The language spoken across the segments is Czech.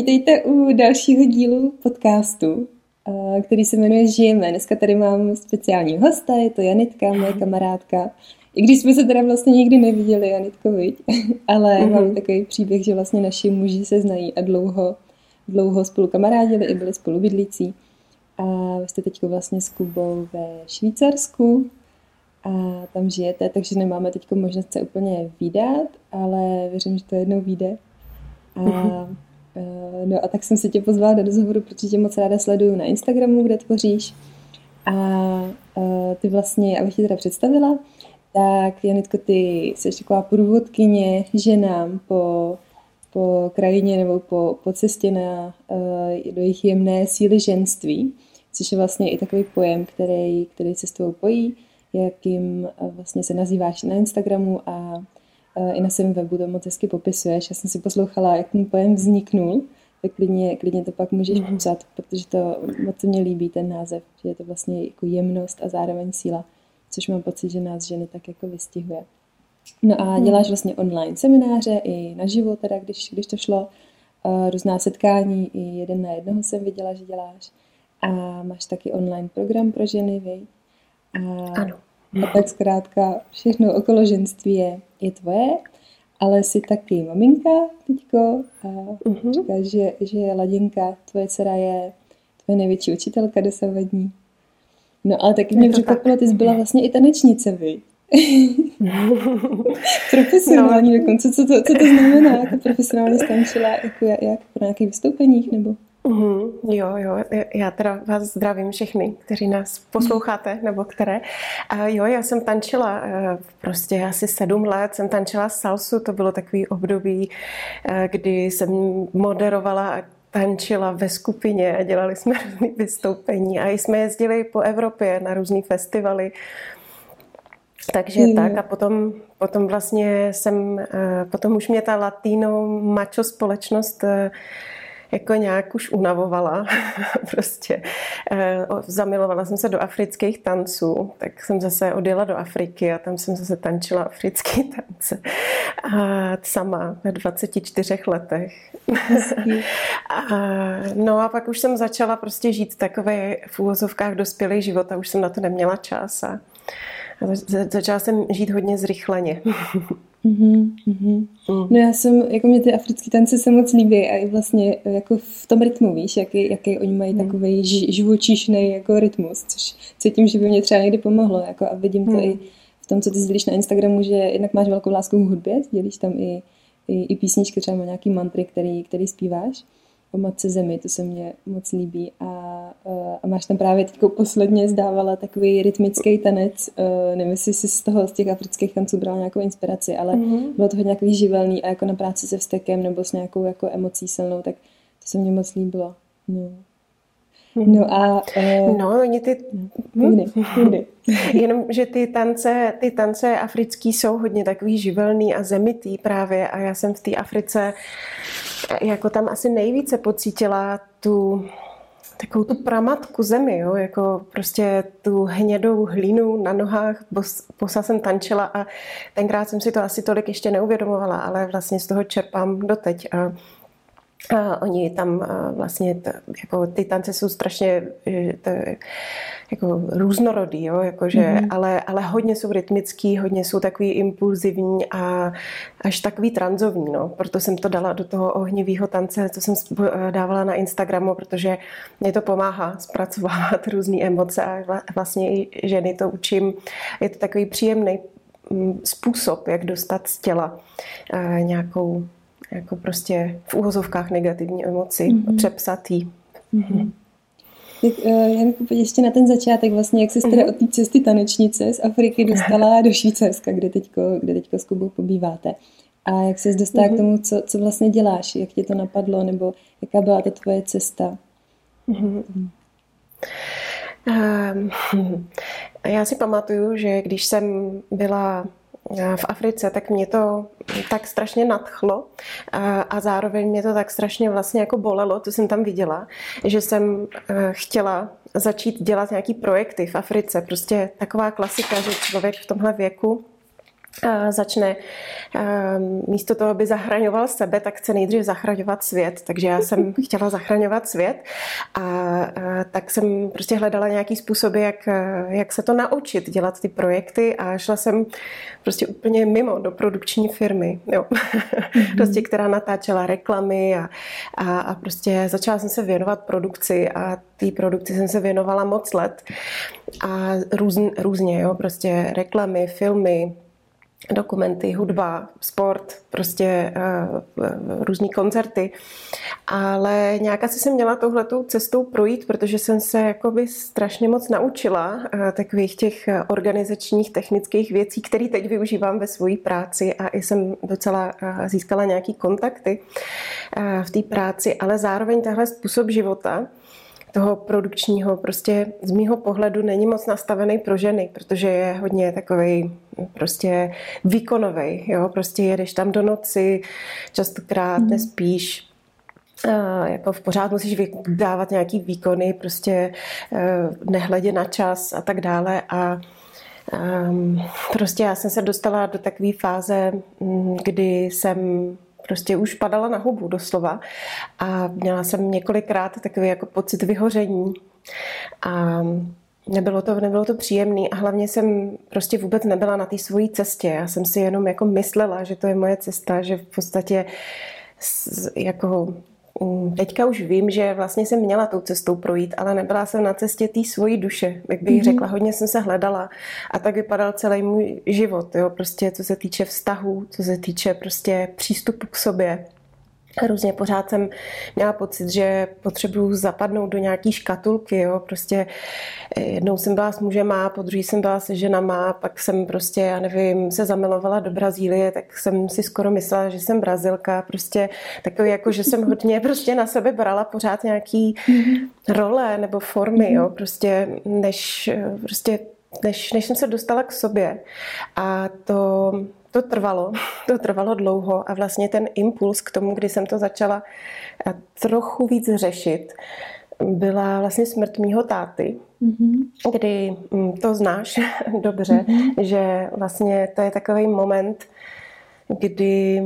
vítejte u dalšího dílu podcastu, eh, který se jmenuje Žijeme. Dneska tady mám speciální hosta, je to Janitka, moje kamarádka. I když jsme se teda vlastně nikdy neviděli, Janitko, viď? Ale mm-hmm. mám takový příběh, že vlastně naši muži se znají a dlouho, dlouho spolu kamarádili i byli spolu bydlící. A vy jste teď vlastně s Kubou ve Švýcarsku a tam žijete, takže nemáme teď možnost se úplně výdat, ale věřím, že to jednou vyjde. A, mm-hmm. No a tak jsem se tě pozvala do rozhovoru, protože tě moc ráda sleduju na Instagramu, kde tvoříš. A, a ty vlastně, abych tě teda představila, tak Janitko, ty jsi taková průvodkyně ženám po, po krajině nebo po, po cestě na, do jejich jemné síly ženství, což je vlastně i takový pojem, který, který se s tebou pojí, jakým vlastně se nazýváš na Instagramu a i na svém webu to moc hezky popisuješ. Já jsem si poslouchala, jak ten pojem vzniknul, tak klidně, klidně to pak můžeš mm. psat, protože to moc mě líbí ten název, že je to vlastně jako jemnost a zároveň síla, což mám pocit, že nás ženy tak jako vystihuje. No a mhm. děláš vlastně online semináře i naživo, teda když, když to šlo, uh, různá setkání, i jeden na jednoho jsem viděla, že děláš. A máš taky online program pro ženy, vy? A, ano. A tak zkrátka všechno okolo ženství je, je tvoje, ale jsi taky maminka teďko a uh-huh. říkáš, že, že Ladinka, tvoje dcera je tvoje největší učitelka dosavadní. No ale taky mě překvapilo, ty jsi byla vlastně i tanečnice, vy. profesionální no. dokonce, co to, co to znamená, jako profesionálně stančila, jako jak, jak po nějakých vystoupeních, nebo? Mm, jo, jo, já teda vás zdravím všechny, kteří nás posloucháte, nebo které. A jo, já jsem tančila eh, prostě asi sedm let, jsem tančila salsu, to bylo takový období, eh, kdy jsem moderovala a tančila ve skupině a dělali jsme různé vystoupení a jsme jezdili po Evropě na různé festivaly. Takže mm. tak a potom, potom vlastně jsem, eh, potom už mě ta latino macho společnost jako nějak už unavovala. prostě eh, zamilovala jsem se do afrických tanců, tak jsem zase odjela do Afriky a tam jsem zase tančila africké tance. A sama ve 24 letech. a, no a pak už jsem začala prostě žít takové v úvozovkách dospělý život a už jsem na to neměla čas a začala jsem žít hodně zrychleně. Mm-hmm, mm-hmm. Mm. No já jsem, jako mě ty africké tance se moc líbí a i vlastně jako v tom rytmu, víš, jaký, jaký oni mají mm. takový živočišný jako rytmus, což cítím, že by mě třeba někdy pomohlo jako a vidím to mm. i v tom, co ty sdělíš na Instagramu, že jednak máš velkou lásku k hudbě, dělíš tam i, i, i písničky, třeba nějaký mantry, který, který zpíváš o matce zemi, to se mně moc líbí. A, a máš tam právě teď posledně zdávala takový rytmický tanec, nevím, jestli jsi z toho, z těch afrických tanců brala nějakou inspiraci, ale mm-hmm. bylo to hodně nějaký živelný a jako na práci se vztekem nebo s nějakou jako emocí silnou, tak to se mně moc líbilo. No. No a... Uh, no, oni ty... Hm? Jenom, že ty tance, ty tance africký jsou hodně takový živelný a zemitý právě a já jsem v té Africe jako tam asi nejvíce pocítila tu takovou tu pramatku zemi, jo? jako prostě tu hnědou hlínu na nohách, posa jsem tančila a tenkrát jsem si to asi tolik ještě neuvědomovala, ale vlastně z toho čerpám doteď. A a oni tam vlastně, t, jako ty tance jsou strašně t, jako různorodý, jo, jakože, mm-hmm. ale, ale hodně jsou rytmický, hodně jsou takový impulzivní a až takový tranzovní, no. Proto jsem to dala do toho ohnivého tance, co jsem dávala na Instagramu, protože mě to pomáhá zpracovávat různé emoce a vlastně i ženy to učím. Je to takový příjemný mm, způsob, jak dostat z těla nějakou jako prostě v úhozovkách negativní emoci mm-hmm. a přepsat jí. Mm-hmm. Tak uh, Janku, pojď ještě na ten začátek, vlastně, jak se teda mm-hmm. od té cesty tanečnice z Afriky dostala do Švýcarska, kde teďko, kde teďko s Kubou pobýváte. A jak se dostala mm-hmm. k tomu, co, co vlastně děláš, jak tě to napadlo, nebo jaká byla ta tvoje cesta? Mm-hmm. Um, já si pamatuju, že když jsem byla v Africe, tak mě to tak strašně nadchlo a zároveň mě to tak strašně vlastně jako bolelo, to jsem tam viděla, že jsem eh, chtěla začít dělat nějaký projekty v Africe. Prostě taková klasika, že člověk v tomhle věku začne místo toho, aby zachraňoval sebe, tak chce nejdřív zachraňovat svět. Takže já jsem chtěla zachraňovat svět a tak jsem prostě hledala nějaký způsoby, jak, jak se to naučit, dělat ty projekty a šla jsem prostě úplně mimo do produkční firmy, jo. Mm-hmm. prostě, která natáčela reklamy a, a, a prostě začala jsem se věnovat produkci a té produkci jsem se věnovala moc let a růz, různě, jo, prostě reklamy, filmy, dokumenty, hudba, sport, prostě uh, různý koncerty. Ale nějak asi jsem měla touhletou cestou projít, protože jsem se jakoby strašně moc naučila uh, takových těch organizačních, technických věcí, které teď využívám ve své práci a i jsem docela uh, získala nějaký kontakty uh, v té práci, ale zároveň tahle způsob života, toho produkčního prostě z mýho pohledu není moc nastavený pro ženy, protože je hodně takový prostě výkonový, jo, prostě jedeš tam do noci, častokrát mm. nespíš, jako v pořád musíš dávat nějaký výkony, prostě e, nehledě na čas a tak dále a um, prostě já jsem se dostala do takové fáze, kdy jsem prostě už padala na hubu doslova a měla jsem několikrát takový jako pocit vyhoření a Nebylo to, nebylo to příjemné a hlavně jsem prostě vůbec nebyla na té svojí cestě. Já jsem si jenom jako myslela, že to je moje cesta, že v podstatě jako Mm, teďka už vím, že vlastně jsem měla tou cestou projít, ale nebyla jsem na cestě té svojí duše, jak bych mm-hmm. řekla. Hodně jsem se hledala a tak vypadal celý můj život, jo, prostě co se týče vztahů, co se týče prostě přístupu k sobě. Hrozně pořád jsem měla pocit, že potřebuju zapadnout do nějaký škatulky, jo, prostě eh, jednou jsem byla s mužema, po druhý jsem byla se ženama, pak jsem prostě, já nevím, se zamilovala do Brazílie, tak jsem si skoro myslela, že jsem Brazilka, prostě takový jako, že jsem hodně prostě na sebe brala pořád nějaký role nebo formy, jo, prostě než, prostě než, než jsem se dostala k sobě. A to to trvalo, to trvalo dlouho a vlastně ten impuls k tomu, kdy jsem to začala eh, trochu víc řešit, byla vlastně smrt mýho táty, mm-hmm. kdy hm, to znáš dobře, mm-hmm. že vlastně to je takový moment, kdy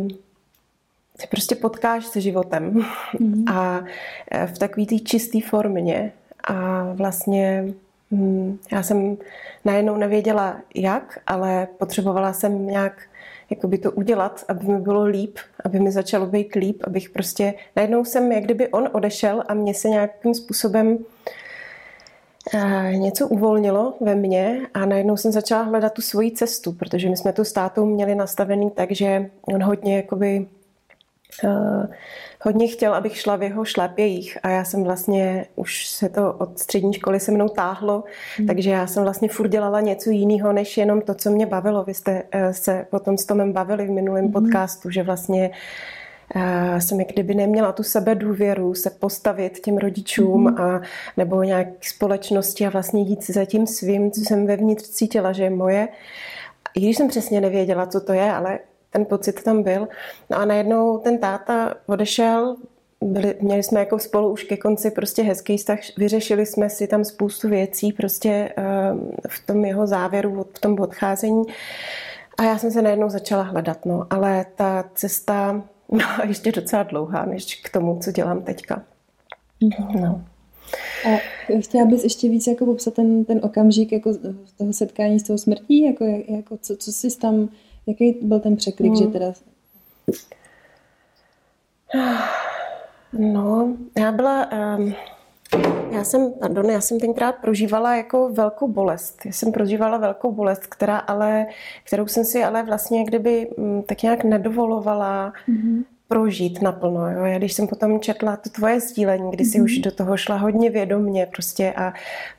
se prostě potkáš se životem mm-hmm. a eh, v takové té čisté formě a vlastně hm, já jsem najednou nevěděla jak, ale potřebovala jsem nějak jakoby to udělat, aby mi bylo líp, aby mi začalo být líp, abych prostě, najednou jsem, jak kdyby on odešel a mě se nějakým způsobem eh, něco uvolnilo ve mně a najednou jsem začala hledat tu svoji cestu, protože my jsme tu státu měli nastavený tak, že on hodně jakoby hodně chtěl, abych šla v jeho šlapějích a já jsem vlastně, už se to od střední školy se mnou táhlo, hmm. takže já jsem vlastně furt dělala něco jiného, než jenom to, co mě bavilo. Vy jste eh, se potom s Tomem bavili v minulém hmm. podcastu, že vlastně uh, jsem jak kdyby neměla tu sebe důvěru se postavit těm rodičům hmm. a nebo nějak společnosti a vlastně jít za tím svým, co jsem vevnitř cítila, že je moje. I když jsem přesně nevěděla, co to je, ale ten pocit tam byl. No a najednou ten táta odešel, byli, měli jsme jako spolu už ke konci prostě hezký vztah, vyřešili jsme si tam spoustu věcí prostě uh, v tom jeho závěru, v tom odcházení. A já jsem se najednou začala hledat, no, ale ta cesta byla ještě docela dlouhá, než k tomu, co dělám teďka. No. A chtěla bys ještě víc jako popsat ten, ten okamžik jako toho setkání s tou smrtí, jako, jako co, co jsi tam Jaký byl ten překlik, hmm. že teda... No, já byla... Um, já jsem, pardon, já jsem tenkrát prožívala jako velkou bolest. Já jsem prožívala velkou bolest, která ale, kterou jsem si ale vlastně kdyby mm, tak nějak nedovolovala mm-hmm prožít naplno. Jo? Já když jsem potom četla to tvoje sdílení, kdy jsi mm-hmm. už do toho šla hodně vědomně prostě a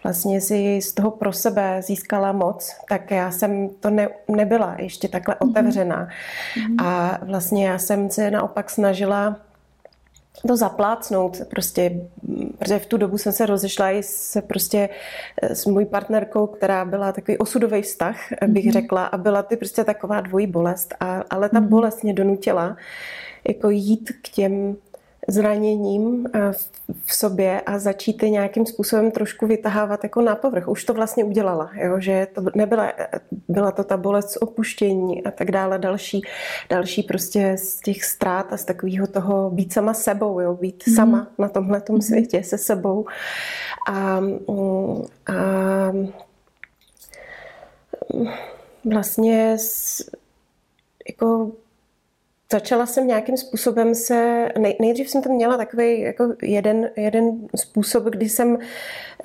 vlastně si z toho pro sebe získala moc, tak já jsem to ne, nebyla ještě takhle mm-hmm. otevřená. Mm-hmm. A vlastně já jsem se naopak snažila to zaplácnout, prostě, protože v tu dobu jsem se rozešla i s, prostě s mojí partnerkou, která byla takový osudový vztah, bych mm-hmm. řekla, a byla ty prostě taková dvojí bolest, a, ale ta mm-hmm. bolest mě donutila, jako jít k těm zraněním eh, v sobě a začít je nějakým způsobem trošku vytahávat jako na povrch. Už to vlastně udělala, jo? že to nebyla, byla to ta bolest opuštění a tak dále, další, další prostě z těch ztrát a z takového toho být sama sebou, jo? být mm. sama na tomhle mm. světě se sebou. A, mm, a vlastně jako začala jsem nějakým způsobem se, nej, nejdřív jsem tam měla takový jako jeden, jeden způsob, kdy jsem,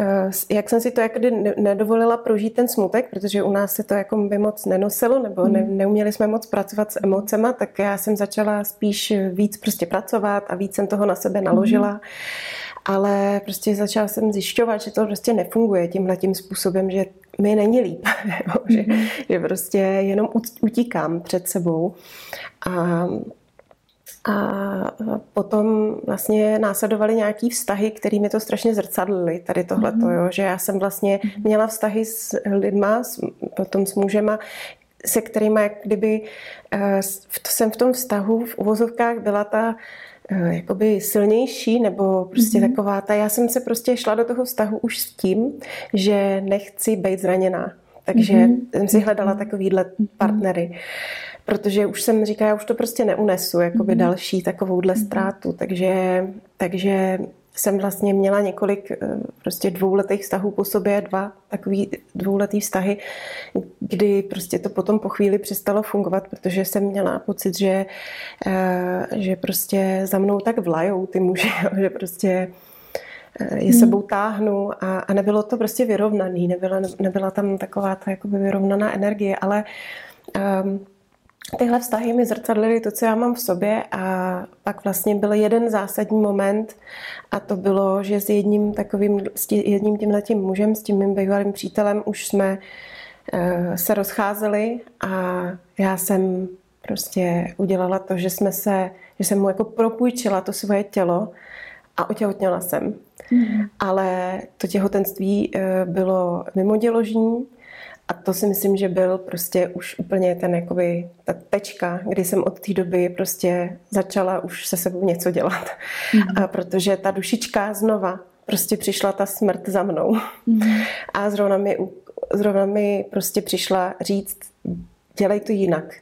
eh, jak jsem si to jako nedovolila prožít ten smutek, protože u nás se to jako by moc nenosilo, nebo ne, hmm. neuměli jsme moc pracovat s emocema, tak já jsem začala spíš víc prostě pracovat a víc jsem toho na sebe naložila. Mm ale prostě začala jsem zjišťovat, že to prostě nefunguje tímhle tím způsobem, že mi není líp, že, mhm. že prostě jenom utíkám před sebou. A, a potom vlastně následovaly nějaký vztahy, které mi to strašně zrcadlily, tady tohleto, mm. jo, že já jsem vlastně mhm. měla vztahy s lidma, s, potom s mužema, se kterými jak kdyby uh, jsem v tom vztahu v uvozovkách byla ta Eh, jakoby silnější, nebo prostě mm-hmm. taková ta, já jsem se prostě šla do toho vztahu už s tím, že nechci být zraněná. Takže mm-hmm. jsem si hledala takovýhle mm-hmm. partnery. Protože už jsem říkala, já už to prostě neunesu, jakoby mm-hmm. další takovouhle mm-hmm. ztrátu. Takže, takže jsem vlastně měla několik eh, prostě dvouletých vztahů po sobě, dva takový dvouletý vztahy, kdy prostě to potom po chvíli přestalo fungovat, protože jsem měla pocit, že, eh, že prostě za mnou tak vlajou ty muži, že prostě eh, je hmm. sebou táhnu a, a nebylo to prostě vyrovnaný, nebyla, nebyla tam taková ta jakoby vyrovnaná energie, ale um, Tyhle vztahy mi zrcadlily to, co já mám v sobě a pak vlastně byl jeden zásadní moment a to bylo, že s jedním takovým, s jedním tímhletím mužem, s tím mým bývalým přítelem už jsme uh, se rozcházeli a já jsem prostě udělala to, že jsme se, že jsem mu jako propůjčila to svoje tělo a otěhotněla jsem. Mm. Ale to těhotenství uh, bylo mimoděložní, a to si myslím, že byl prostě už úplně ten jakoby, ta tečka, kdy jsem od té doby prostě začala už se sebou něco dělat. Mm-hmm. A protože ta dušička znova prostě přišla ta smrt za mnou. Mm-hmm. A zrovna mi, zrovna mi prostě přišla říct, dělej to jinak.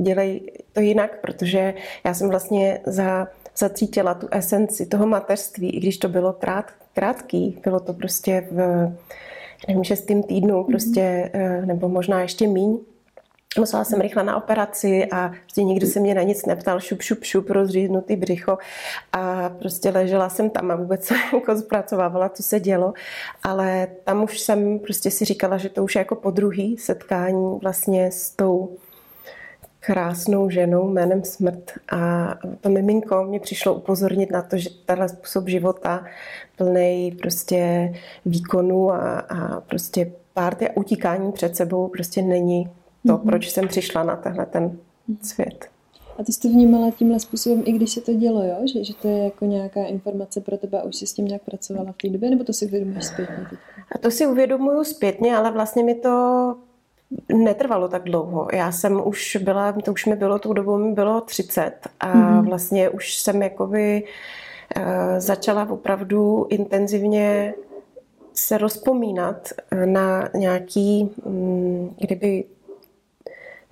Dělej to jinak, protože já jsem vlastně za, zacítila tu esenci toho mateřství, i když to bylo krát, krátký, bylo to prostě v nevím, šestým týdnu mhm. prostě, mm-hmm. nebo možná ještě míň. Musela jsem rychle na operaci a prostě nikdo se mě na nic neptal, šup, šup, šup, rozříznutý břicho a prostě ležela jsem tam a vůbec jsem jako zpracovávala, co se dělo, ale tam už jsem prostě si říkala, že to už je jako po druhý setkání vlastně s tou krásnou ženou jménem Smrt a to miminko mě přišlo upozornit na to, že tenhle způsob života plný prostě výkonu a, a prostě párty a utíkání před sebou prostě není to, mm-hmm. proč jsem přišla na tenhle ten svět. A ty jsi to vnímala tímhle způsobem, i když se to dělo, jo? Že, že to je jako nějaká informace pro tebe a už jsi s tím nějak pracovala v té době, nebo to si uvědomuješ zpětně? Teď? A to si uvědomuju zpětně, ale vlastně mi to netrvalo tak dlouho. Já jsem už byla, to už mi bylo, tou dobou mi bylo 30 a mm-hmm. vlastně už jsem jakoby uh, začala opravdu intenzivně se rozpomínat na nějaký, um, kdyby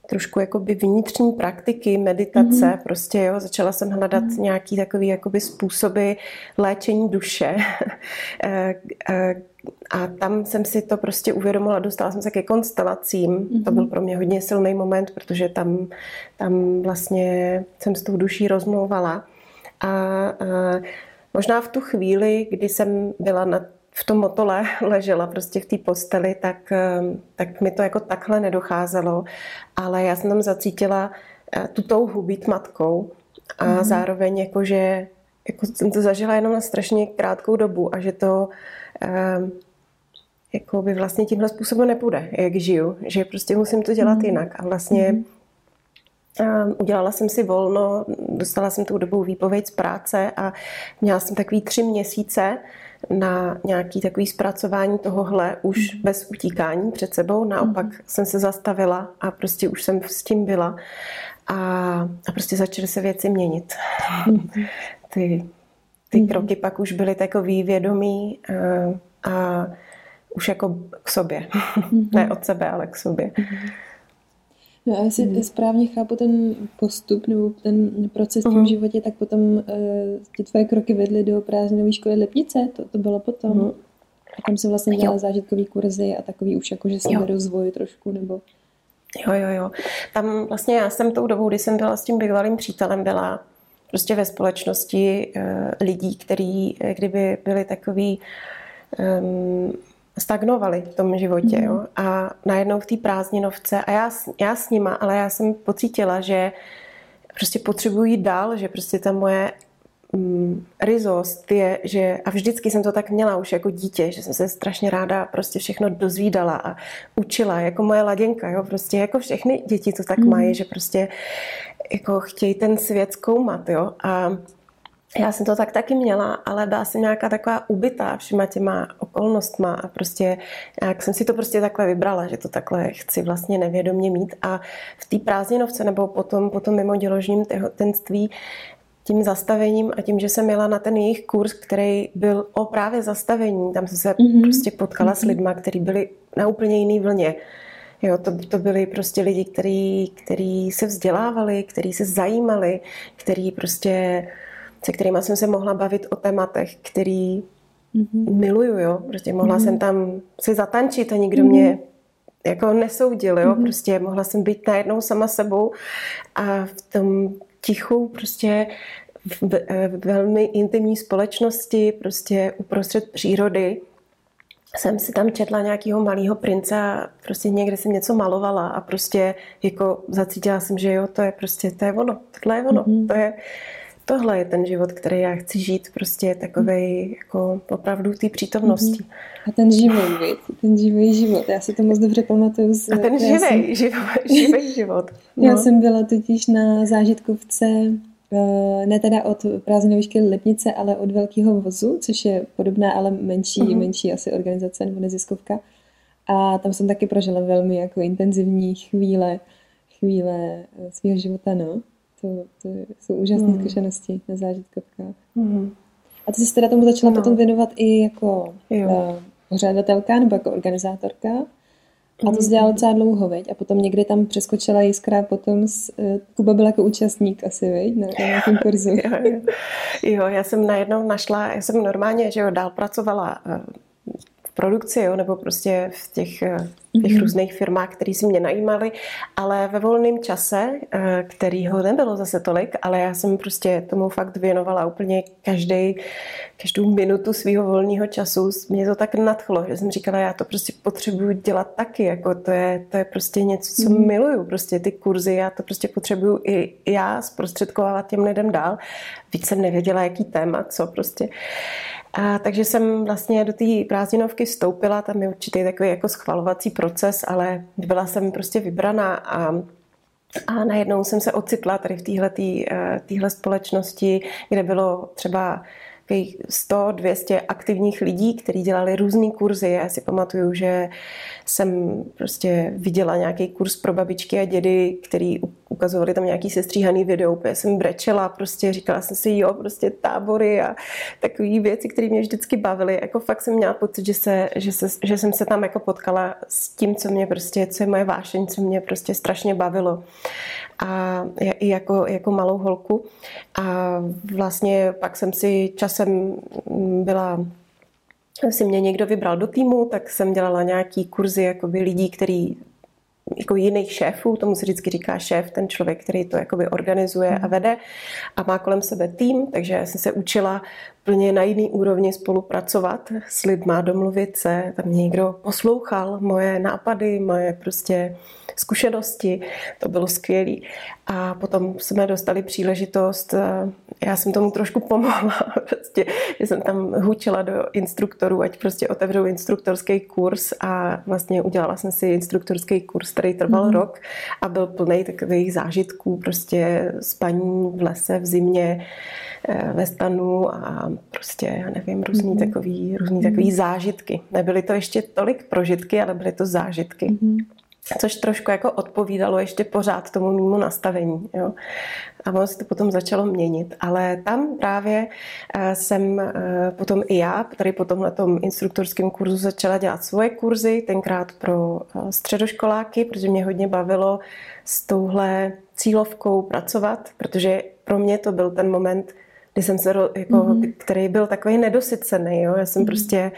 trošku jakoby vnitřní praktiky, meditace, mm-hmm. prostě jo, začala jsem hledat mm-hmm. nějaký takový jakoby způsoby léčení duše eh, eh, a tam jsem si to prostě uvědomila, dostala jsem se ke konstelacím, mm-hmm. to byl pro mě hodně silný moment, protože tam, tam vlastně jsem s tou duší rozmlouvala a, a možná v tu chvíli, kdy jsem byla na v tom motole ležela prostě v té posteli, tak, ehm, tak mi to jako takhle nedocházelo, ale já jsem tam zacítila eh, tu touhu být matkou a mm. zároveň jako, že jako jsem to zažila jenom na strašně krátkou dobu a že to um, jako by vlastně tímhle způsobem nepůjde, jak žiju, že prostě musím to dělat mm. jinak a vlastně mm. Um, udělala jsem si volno, dostala jsem tou dobou výpověď z práce a měla jsem takový tři měsíce, na nějaký takový zpracování tohohle už mm. bez utíkání před sebou. Naopak mm. jsem se zastavila a prostě už jsem s tím byla a, a prostě začaly se věci měnit. Mm. ty, ty mm. kroky pak už byly takový vědomý a, eh, a už jako k sobě. Mm. ne od sebe, ale k sobě. Mm. No a jestli mm. správně chápu ten postup nebo ten proces v tom mm. životě, tak potom uh, ty tvoje kroky vedly do prázdninové školy Lipnice, to, to bylo potom. Mm. A tam se vlastně dělala zážitkový kurzy a takový už jako, že jsem rozvoj trošku, nebo... Jo, jo, jo. Tam vlastně já jsem tou dobou, kdy jsem byla s tím bývalým přítelem, byla prostě ve společnosti uh, lidí, kteří eh, kdyby byli takový um, stagnovali v tom životě. Mm. Jo? A najednou v té prázdninovce, a já, já s nima, ale já jsem pocítila, že prostě potřebuji jít dál, že prostě ta moje mm, rizost je, že a vždycky jsem to tak měla už jako dítě, že jsem se strašně ráda prostě všechno dozvídala a učila, jako moje laděnka, jo, prostě jako všechny děti to tak mm. mají, že prostě jako chtějí ten svět zkoumat, jo, a já jsem to tak taky měla, ale byla jsem nějaká taková ubytá všema těma okolnostma a prostě jak jsem si to prostě takhle vybrala, že to takhle chci vlastně nevědomě mít a v té prázdninovce nebo potom, potom mimo děložním těhotenství tím zastavením a tím, že jsem měla na ten jejich kurz, který byl o právě zastavení, tam jsem se mm-hmm. prostě potkala mm-hmm. s lidma, kteří byli na úplně jiný vlně. Jo, to, to byli prostě lidi, kteří, kteří se vzdělávali, kteří se zajímali, kteří prostě se kterými jsem se mohla bavit o tématech, který mm-hmm. miluju, jo. Prostě mohla mm-hmm. jsem tam si zatančit a nikdo mm-hmm. mě jako nesoudil, jo. Mm-hmm. Prostě mohla jsem být najednou sama sebou a v tom tichu prostě v, v velmi intimní společnosti, prostě uprostřed přírody, jsem si tam četla nějakého malého prince a prostě někde jsem něco malovala a prostě jako zacítila jsem, že jo, to je prostě, to je ono, tohle je ono, mm-hmm. to je, tohle je ten život, který já chci žít, prostě takový jako opravdu té přítomnosti. A ten živý, víc, ten živý život, já si to moc dobře pamatuju. Z, A ten živý, jsem, živý, živý život. No. Já jsem byla totiž na zážitkovce eh, ne teda od prázdninové školy Lipnice, ale od Velkého vozu, což je podobná, ale menší, uh-huh. menší asi organizace nebo neziskovka. A tam jsem taky prožila velmi jako intenzivní chvíle, chvíle eh, svého života, no to, to jsou úžasné mm. zkušenosti na zážitkovkách. Mm. A ty jsi teda tomu začala no. potom věnovat i jako uh, pořadatelka nebo jako organizátorka. A to jsi dělala docela dlouho, veď? A potom někdy tam přeskočila jiskra, potom s, uh, Kuba byl jako účastník asi, veď? Na, na nějakém kurzu. jo, jo. jo, já jsem najednou našla, já jsem normálně, že jo, dál pracovala uh, produkci, jo, nebo prostě v těch, eh, těch mm-hmm. různých firmách, které si mě najímali, ale ve volném čase, eh, kterýho nebylo zase tolik, ale já jsem prostě tomu fakt věnovala úplně každý, každou minutu svého volného času. Mě to tak nadchlo, že jsem říkala, já to prostě potřebuju dělat taky, jako to je, to je prostě něco, co mm-hmm. miluju, prostě ty kurzy, já to prostě potřebuju i já zprostředkovávat těm lidem dál. Víc jsem nevěděla, jaký téma, co prostě. A takže jsem vlastně do té prázdninovky vstoupila, tam je určitý takový jako schvalovací proces, ale byla jsem prostě vybraná a a najednou jsem se ocitla tady v téhle eh, společnosti, kde bylo třeba 100, 200 aktivních lidí, kteří dělali různé kurzy. Já si pamatuju, že jsem prostě viděla nějaký kurz pro babičky a dědy, který ukazovali tam nějaký sestříhaný video, úplně jsem brečela, prostě říkala jsem si, jo, prostě tábory a takové věci, které mě vždycky bavily. Jako fakt jsem měla pocit, že, se, že, se, že jsem se tam jako potkala s tím, co mě prostě, co je moje vášeň, co mě prostě strašně bavilo a i jako, jako malou holku. A vlastně pak jsem si časem byla si mě někdo vybral do týmu, tak jsem dělala nějaký kurzy jakoby lidí, který jako jiných šéfů, tomu se vždycky říká šéf, ten člověk, který to jakoby organizuje a mhm. vede a má kolem sebe tým, takže jsem se učila plně na jiný úrovni spolupracovat s lidma, domluvit se, tam někdo poslouchal moje nápady, moje prostě zkušenosti, to bylo skvělé. A potom jsme dostali příležitost, eh, já jsem tomu trošku pomohla, prostě, že jsem tam hučila do instruktorů, ať prostě otevřou instruktorský kurz a vlastně udělala jsem si instruktorský kurz, který trval mm. rok a byl plný takových zážitků, prostě spaní v lese v zimě, eh, ve stanu a prostě, já nevím, různý mm. takový, různý mm. takový zážitky. Nebyly to ještě tolik prožitky, ale byly to zážitky. Mm. což trošku jako odpovídalo ještě pořád tomu mýmu nastavení. Jo. A ono se to potom začalo měnit. Ale tam právě eh, jsem eh, potom i já, tady po tomhle instruktorském kurzu začala dělat svoje kurzy, tenkrát pro eh, středoškoláky, protože mě hodně bavilo s touhle cílovkou pracovat, protože pro mě to byl ten moment, kdy jsem se, jako, mm-hmm. který byl takový nedosycený. Jo. Já jsem mm-hmm. prostě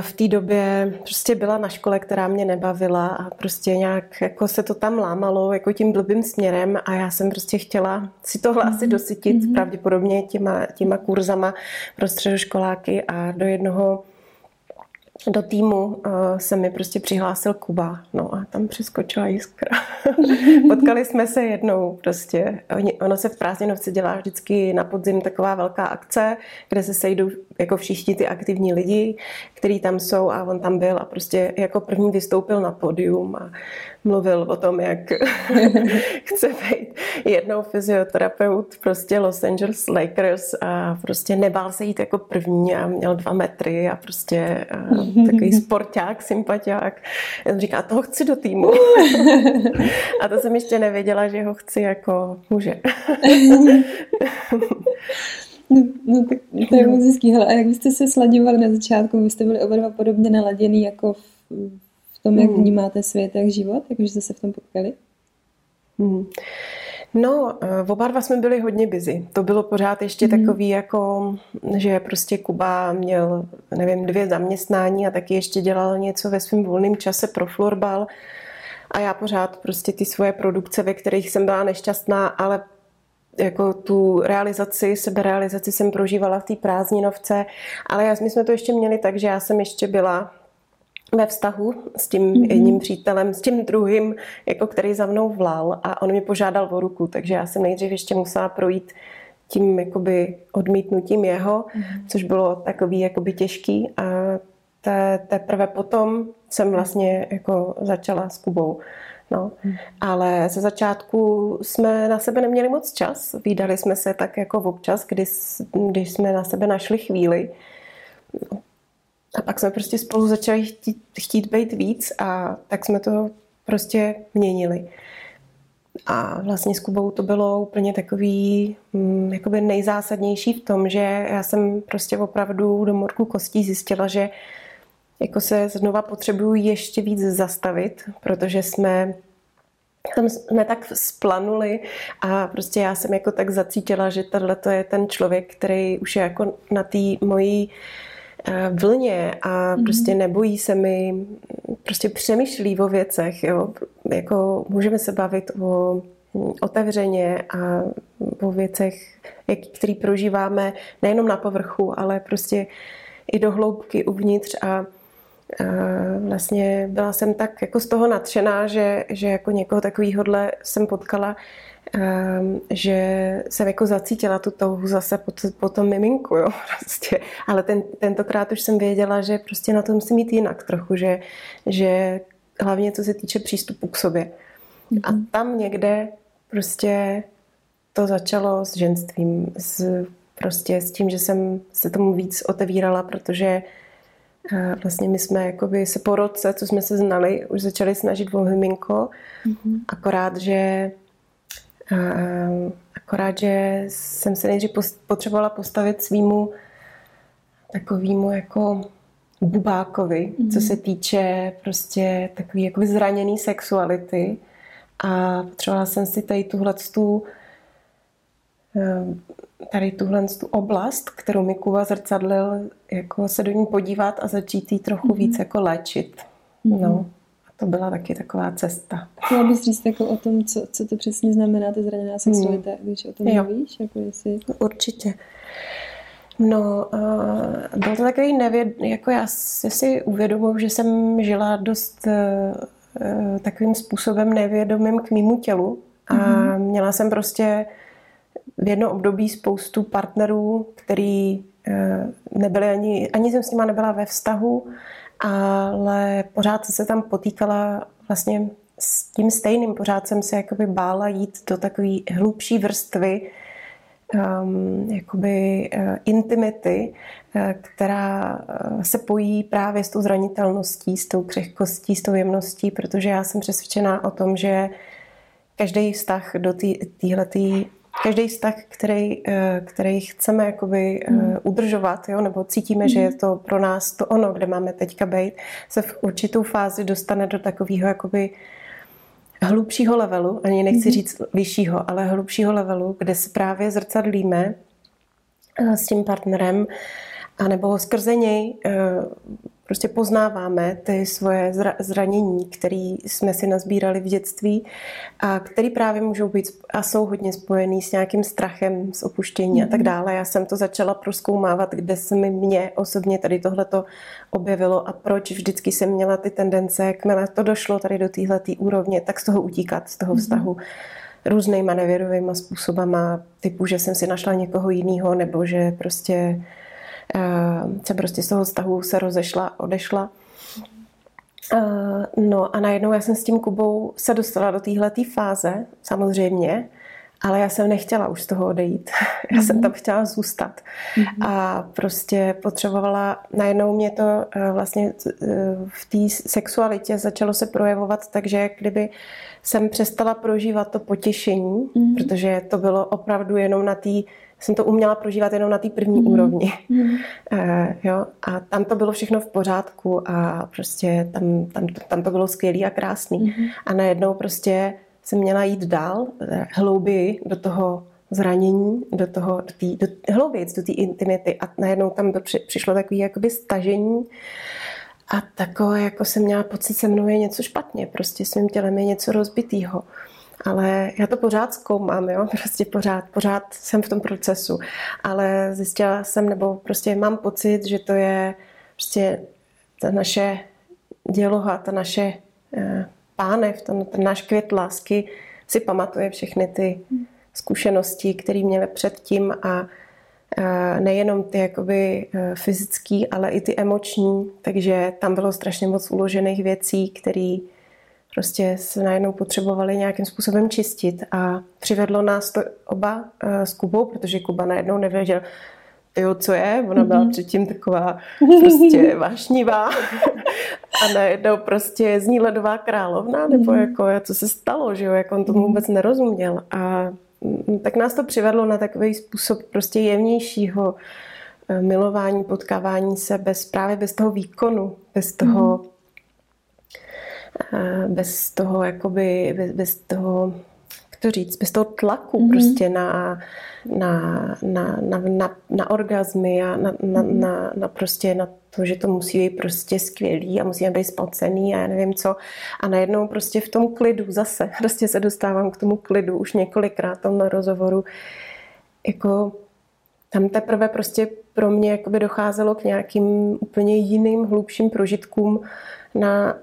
v té době prostě byla na škole, která mě nebavila a prostě nějak jako se to tam lámalo jako tím blbým směrem a já jsem prostě chtěla si tohle mm-hmm. asi dosytit mm-hmm. pravděpodobně těma, těma kurzama pro středoškoláky a do jednoho do týmu uh, se mi prostě přihlásil Kuba, no a tam přeskočila jiskra. Potkali jsme se jednou prostě. Ono se v Prázdninovce dělá vždycky na podzim taková velká akce, kde se sejdou jako všichni ty aktivní lidi, kteří tam jsou a on tam byl a prostě jako první vystoupil na podium a mluvil o tom, jak chce být jednou fyzioterapeut prostě Los Angeles Lakers a prostě nebál se jít jako první a měl dva metry a prostě a takový sporták, sympatiák. On říká, toho chci do týmu. a to jsem ještě nevěděla, že ho chci jako muže. No, no tak to je moc hezký. A jak byste se sladívali na začátku? Vy jste byli oba dva podobně naladěný jako v tom, jak hmm. vnímáte svět, jak život? Takže jste se v tom potkali? Hmm. No, eh, oba dva jsme byli hodně busy. To bylo pořád ještě mm. takový jako, že prostě Kuba měl, nevím, dvě zaměstnání a taky ještě dělal něco ve svém volném čase pro florbal. A já pořád prostě ty svoje produkce, ve kterých jsem byla nešťastná, ale jako tu realizaci, seberealizaci jsem prožívala v té prázdninovce, ale já, my jsme to ještě měli tak, že já jsem ještě byla ve vztahu s tím mm-hmm. jedním přítelem, s tím druhým, jako který za mnou vlál a on mě požádal o ruku, takže já jsem nejdřív ještě musela projít tím jakoby odmítnutím jeho, mm-hmm. což bylo takový jakoby těžký a te, teprve potom jsem vlastně jako začala s Kubou. No. Hmm. Ale ze začátku jsme na sebe neměli moc čas. Výdali jsme se tak jako občas, kdy, když jsme na sebe našli chvíli. A pak jsme prostě spolu začali chtít, chtít být víc a tak jsme to prostě měnili. A vlastně s Kubou to bylo úplně takový hm, jakoby nejzásadnější v tom, že já jsem prostě opravdu do morku kostí zjistila, že jako se znova potřebuju ještě víc zastavit, protože jsme tam jsme tak splanuli a prostě já jsem jako tak zacítila, že tohle to je ten člověk, který už je jako na té mojí eh, vlně a mm-hmm. prostě nebojí se mi, prostě přemýšlí o věcech, jo. Jako můžeme se bavit o otevřeně a o věcech, které prožíváme nejenom na povrchu, ale prostě i do hloubky uvnitř a vlastně byla jsem tak jako z toho nadšená, že, že jako někoho takovýhodle jsem potkala, ehm, že jsem jako zacítila tu touhu zase po, po tom miminku, jo, prostě. Ale ten, tentokrát už jsem věděla, že prostě na to musím mít jinak trochu, že, že hlavně co se týče přístupu k sobě. A mhm. tam někde prostě to začalo s ženstvím, s, prostě s tím, že jsem se tomu víc otevírala, protože vlastně my jsme jakoby se po roce, co jsme se znali, už začali snažit o miminko, mm-hmm. akorát, že akorát, že jsem se nejdřív potřebovala postavit svýmu takovýmu jako bubákovi, mm-hmm. co se týče prostě takový jako zraněný sexuality a potřebovala jsem si tady tuhle tu tady tuhle tu oblast, kterou mi Kuva zrcadlil, jako se do ní podívat a začít jí trochu mm-hmm. víc jako léčit. Mm-hmm. No, a to byla taky taková cesta. Chtěla bys říct jako o tom, co, co to přesně znamená, ta zraněná sexualita, mm. když o tom jo. mluvíš? Jako jestli... Určitě. No, uh, byl to takový nevěd, jako já si uvědomuji, že jsem žila dost uh, takovým způsobem nevědomým k mýmu tělu a mm-hmm. měla jsem prostě v jedno období spoustu partnerů, který eh, nebyli ani, ani jsem s nima nebyla ve vztahu, ale pořád se tam potýkala vlastně s tím stejným. Pořád jsem se jakoby bála jít do takové hlubší vrstvy um, jakoby uh, intimity, uh, která se pojí právě s tou zranitelností, s tou křehkostí, s tou jemností, protože já jsem přesvědčená o tom, že každý vztah do téhletý každý vztah, který, který chceme jakoby mm. udržovat, jo, nebo cítíme, mm. že je hmm. to pro nás to ono, kde máme teďka být, se v určitou fázi dostane do takového jakoby hlubšího levelu, ani nechci mm-hmm. říct vyššího, ale hlubšího levelu, kde se právě zrcadlíme eh, s tím partnerem, anebo skrze něj eh, prostě poznáváme ty svoje zranění, které jsme si nazbírali v dětství a které právě můžou být a jsou hodně spojený s nějakým strachem, s opuštění mm-hmm. a tak mhm. dále. Já jsem to začala proskoumávat, kde se mi mě osobně tady tohleto objevilo a proč vždycky jsem měla ty tendence, jakmile to došlo tady do téhle úrovně, tak z toho utíkat, z toho mm-hmm. vztahu různýma nevěrovými způsobama, typu, že jsem si našla někoho jiného, nebo že prostě se prostě z toho vztahu se rozešla, odešla. No a najednou já jsem s tím Kubou se dostala do téhle fáze, samozřejmě, ale já jsem nechtěla už z toho odejít. Já jsem tam chtěla zůstat. A prostě potřebovala, najednou mě to e, vlastně v té sexualitě začalo se projevovat, takže kdyby jsem přestala prožívat to potěšení, mm. protože to bylo opravdu jenom na té jsem to uměla prožívat jenom na té první mm. úrovni. Mm. Uh, jo? A tam to bylo všechno v pořádku a prostě tam, tam, tam to bylo skvělé a krásný. Mm. A najednou prostě jsem měla jít dál, eh, hlouběji do toho zranění, do toho, do tý, do, hlouběji do té intimity a najednou tam to při, přišlo takové jakoby stažení a takové, jako jsem měla pocit, se mnou je něco špatně, prostě svým tělem je něco rozbitýho ale já to pořád zkoumám, jo, prostě pořád, pořád jsem v tom procesu, ale zjistila jsem, nebo prostě mám pocit, že to je prostě ta naše děloha, ta naše eh, pánev, ten, ten náš květ lásky si pamatuje všechny ty zkušenosti, které měly předtím a eh, nejenom ty jakoby eh, fyzický, ale i ty emoční, takže tam bylo strašně moc uložených věcí, které prostě se najednou potřebovali nějakým způsobem čistit a přivedlo nás to oba eh, s Kubou, protože Kuba najednou nevěděl, jo, co je, ona byla mm-hmm. předtím taková prostě vášnivá a najednou prostě zní ledová královna, nebo mm-hmm. jako, co se stalo, že jo, jak on tomu mhm. vůbec nerozuměl a mm, tak nás to přivedlo na takový způsob prostě jevnějšího eh, milování, potkávání se bez, právě bez toho výkonu, bez toho mm-hmm bez toho, jakoby, bez, bez toho, jak to říct, bez toho tlaku mm-hmm. prostě na, na, na, na, na, na orgazmy a na, na, mm-hmm. na, na prostě na to, že to musí být prostě skvělý a musíme být spacený a já nevím co. A najednou prostě v tom klidu zase, prostě se dostávám k tomu klidu už několikrát tam na rozhovoru, jako tam teprve prostě pro mě jakoby docházelo k nějakým úplně jiným, hlubším prožitkům na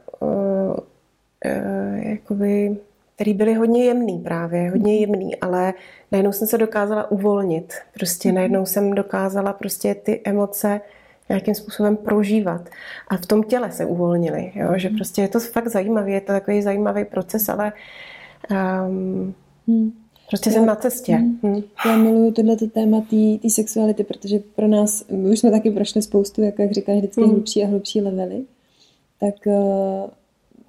jakoby, který byly hodně jemný právě, hodně jemný, ale najednou jsem se dokázala uvolnit. Prostě mhm. najednou jsem dokázala prostě ty emoce nějakým způsobem prožívat. A v tom těle se uvolnili, jo? že mhm. prostě je to fakt zajímavý, je to takový zajímavý proces, ale um, hmm. Prostě já, jsem na cestě. Hmm. Hmm. Já miluju tohleto téma té sexuality, protože pro nás, my už jsme taky prošli spoustu, jak, jak říkáš, vždycky hmm. hlubší a hlubší levely. Tak uh,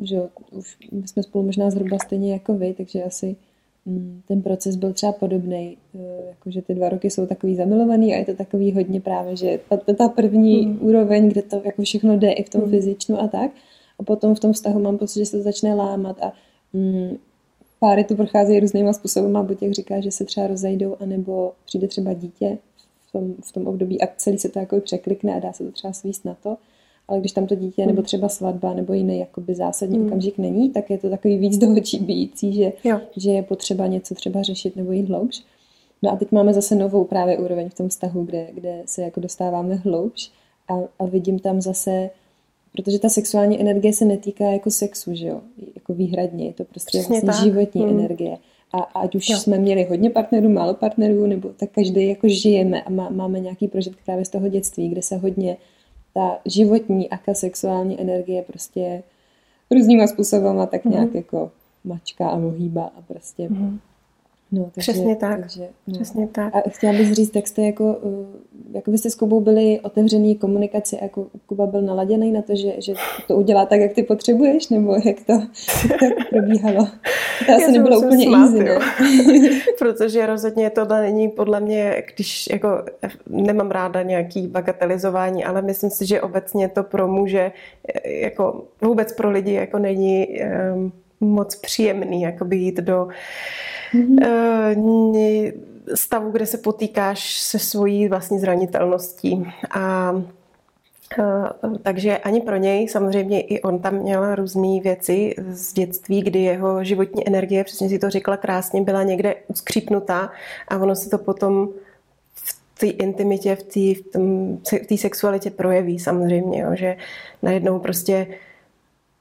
že už jsme spolu možná zhruba stejně jako vy, takže asi mm, ten proces byl třeba podobný, eh, jakože ty dva roky jsou takový zamilovaný a je to takový hodně právě, že ta, ta první mm. úroveň, kde to jako všechno jde i v tom mm. fyzičnu a tak, a potom v tom vztahu mám pocit, že se to začne lámat a mm, páry tu procházejí různýma způsoby, a buď jak říká, že se třeba rozejdou, anebo přijde třeba dítě v tom, v tom období a celý se to jako překlikne a dá se to třeba svíst na to ale když tam to dítě, nebo hmm. třeba svatba, nebo jiný jakoby zásadní mm. okamžik není, tak je to takový víc do očí bíjící, že, že je potřeba něco třeba řešit nebo jít hloubš. No a teď máme zase novou právě úroveň v tom vztahu, kde, kde se jako dostáváme hloubš a, a vidím tam zase, protože ta sexuální energie se netýká jako sexu, že jo, jako výhradně, je to prostě Přesně vlastně tak. životní mm. energie. A ať už jo. jsme měli hodně partnerů, málo partnerů, nebo tak každý jako žijeme a má, máme nějaký prožitky právě z toho dětství, kde se hodně ta životní a sexuální energie prostě různýma způsobama tak nějak mm-hmm. jako mačka a mohýba a prostě mm-hmm. No, takže, Přesně tak. Takže, no. Přesně tak. A chtěla bych říct, jak jste jako, eh, jako byste s Kubou byli otevřený komunikaci, jako Kuba byl naladěný na to, že, že to udělá tak, jak ty potřebuješ, nebo jak to, jak to probíhalo? To asi nebylo úplně smát, easy, ne? Protože rozhodně tohle není podle mě, když jako nemám ráda nějaký bagatelizování, ale myslím si, že obecně to pro muže, eh, jako vůbec pro lidi jako není um, moc příjemný, jakoby jít do mm-hmm. stavu, kde se potýkáš se svojí vlastní zranitelností. A takže ani pro něj, samozřejmě i on tam měl různé věci z dětství, kdy jeho životní energie, přesně si to řekla krásně, byla někde uskřípnutá a ono se to potom v té intimitě, v té sexualitě projeví samozřejmě, jo, že najednou prostě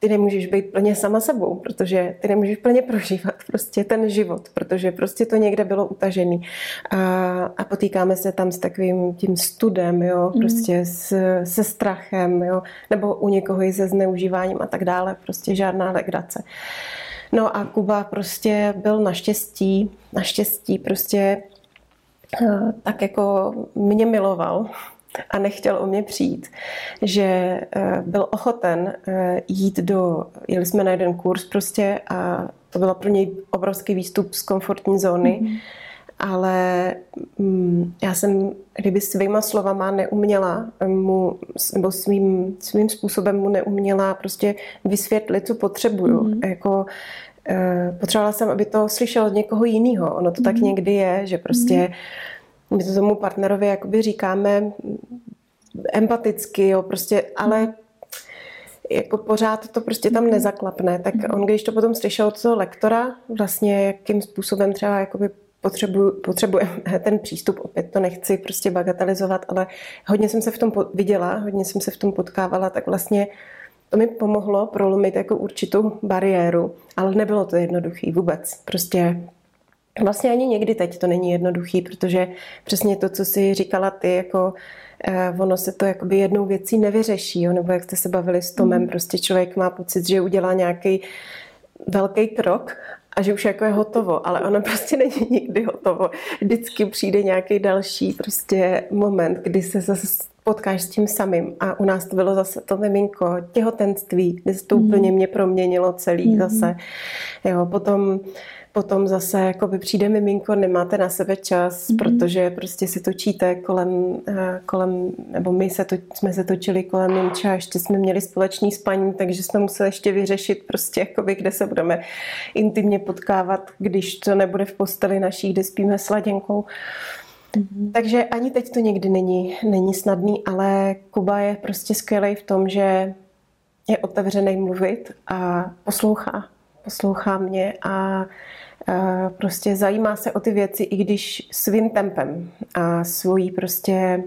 ty nemůžeš být plně sama sebou, protože ty nemůžeš plně prožívat prostě ten život, protože prostě to někde bylo utažený. A, a potýkáme se tam s takovým tím studem, jo, mm. prostě s, se strachem, jo, nebo u někoho i se zneužíváním a tak dále, prostě žádná legrace. No a Kuba prostě byl naštěstí, naštěstí prostě eh, tak jako mě miloval a nechtěl o mě přijít, že eh, byl ochoten eh, jít do, jeli jsme na jeden kurz prostě a to byl pro něj obrovský výstup z komfortní zóny, ale mm, já jsem, kdyby svýma slovama neuměla mu, nebo svým, svým způsobem mu neuměla prostě vysvětlit, co potřebuju. Mm-hmm. Jako, eh, potřebovala jsem, aby to slyšel od někoho jiného. Ono to mm-hmm. tak mhm. někdy je, že prostě mm-hmm my to tomu partnerovi jakoby říkáme empaticky, jo, prostě, ale jako pořád to prostě tam nezaklapne. Tak mhm. on, když to potom slyšel od toho lektora, vlastně jakým způsobem třeba jakoby potřebuje ten přístup, opět to nechci prostě bagatelizovat, ale hodně jsem se v tom viděla, hodně jsem se v tom potkávala, tak vlastně to mi pomohlo prolomit jako určitou bariéru, ale nebylo to jednoduchý vůbec. Prostě Vlastně ani někdy teď to není jednoduchý, protože přesně to, co si říkala ty, jako eh, ono se to jakoby jednou věcí nevyřeší, jo? nebo jak jste se bavili s Tomem, mm. prostě člověk má pocit, že udělá nějaký velký krok a že už jako je hotovo, ale ono prostě není nikdy hotovo. Vždycky přijde nějaký další prostě moment, kdy se zase potkáš s tím samým. A u nás to bylo zase to miminko, těhotenství, kdy se to mm. úplně mě proměnilo celý mm. zase. Jo, potom Potom zase jakoby přijde miminko, nemáte na sebe čas, mm-hmm. protože prostě si točíte kolem, eh, kolem nebo my se to, jsme se točili kolem Nimča, ještě jsme měli společný spaní, takže jsme museli ještě vyřešit prostě jakoby, kde se budeme intimně potkávat, když to nebude v posteli naší, kde spíme s laděnkou. Mm-hmm. Takže ani teď to někdy není, není snadný, ale Kuba je prostě skvělý v tom, že je otevřený mluvit a poslouchá. Poslouchá mě a prostě zajímá se o ty věci, i když svým tempem a svojí prostě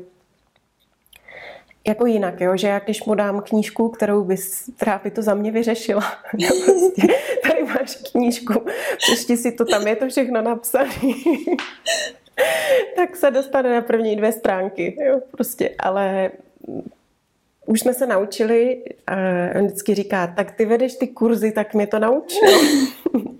jako jinak, jo? že já když mu dám knížku, kterou bys, která by to za mě vyřešila, prostě, tady máš knížku, přečti si to, tam je to všechno napsané, tak se dostane na první dvě stránky, jo? prostě, ale už jsme se naučili, a on vždycky říká, tak ty vedeš ty kurzy, tak mě to naučil.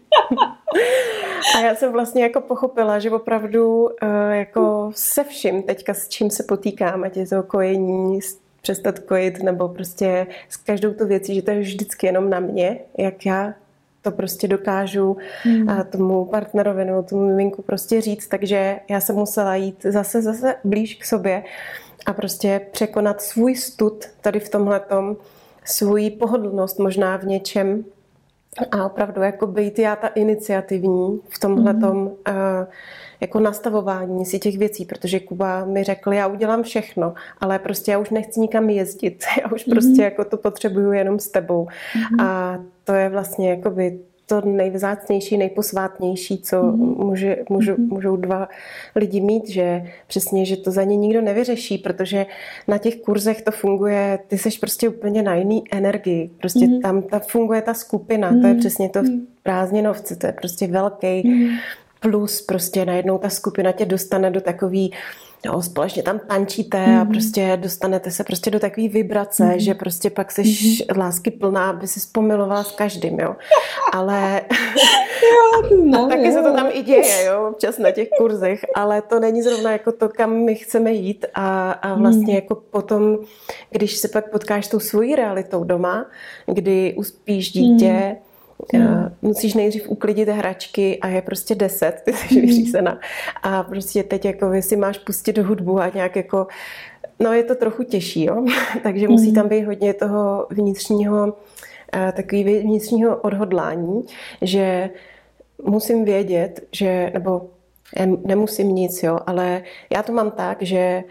A já jsem vlastně jako pochopila, že opravdu uh, jako se vším teďka, s čím se potýkám, ať je to kojení, přestat kojit, nebo prostě s každou tu věcí, že to je vždycky jenom na mě, jak já to prostě dokážu hmm. a tomu partnerovi nebo tomu miminku prostě říct, takže já jsem musela jít zase, zase blíž k sobě a prostě překonat svůj stud tady v tomhletom, svůj pohodlnost možná v něčem, a opravdu jako být já ta iniciativní v tomhle mm. uh, jako nastavování si těch věcí, protože Kuba mi řekl, já udělám všechno, ale prostě já už nechci nikam jezdit, já už prostě mm. jako to potřebuju jenom s tebou. Mm. A to je vlastně jakoby to nejvzácnější, nejposvátnější, co mm-hmm. může, můžu, mm-hmm. můžou dva lidi mít, že přesně, že to za ně nikdo nevyřeší, protože na těch kurzech to funguje, ty seš prostě úplně na jiný energii, prostě mm-hmm. tam ta funguje ta skupina, mm-hmm. to je mhm. přesně to v mhm. prázdninovce, to je prostě velký mm-hmm. plus, prostě najednou ta skupina tě dostane do takový jo, společně tam tančíte mm-hmm. a mhm. prostě dostanete se prostě do takové vibrace, mm-hmm. že prostě pak jsi mm-hmm. lásky plná, aby si spomilovala s každým, jo. Ale, jo, a taky jo. se to tam i děje, jo, občas na těch kurzech, ale to není zrovna jako to, kam my chceme jít a, a vlastně hmm. jako potom, když se pak potkáš tou svojí realitou doma, kdy uspíš dítě, hmm Hmm. Musíš nejdřív uklidit hračky a je prostě deset, ty jsi vyřízená. A prostě teď jako si máš pustit hudbu a nějak jako, no je to trochu těžší, jo. Takže musí tam být hodně toho vnitřního, takový vnitřního odhodlání, že musím vědět, že, nebo nemusím nic, jo, ale já to mám tak, že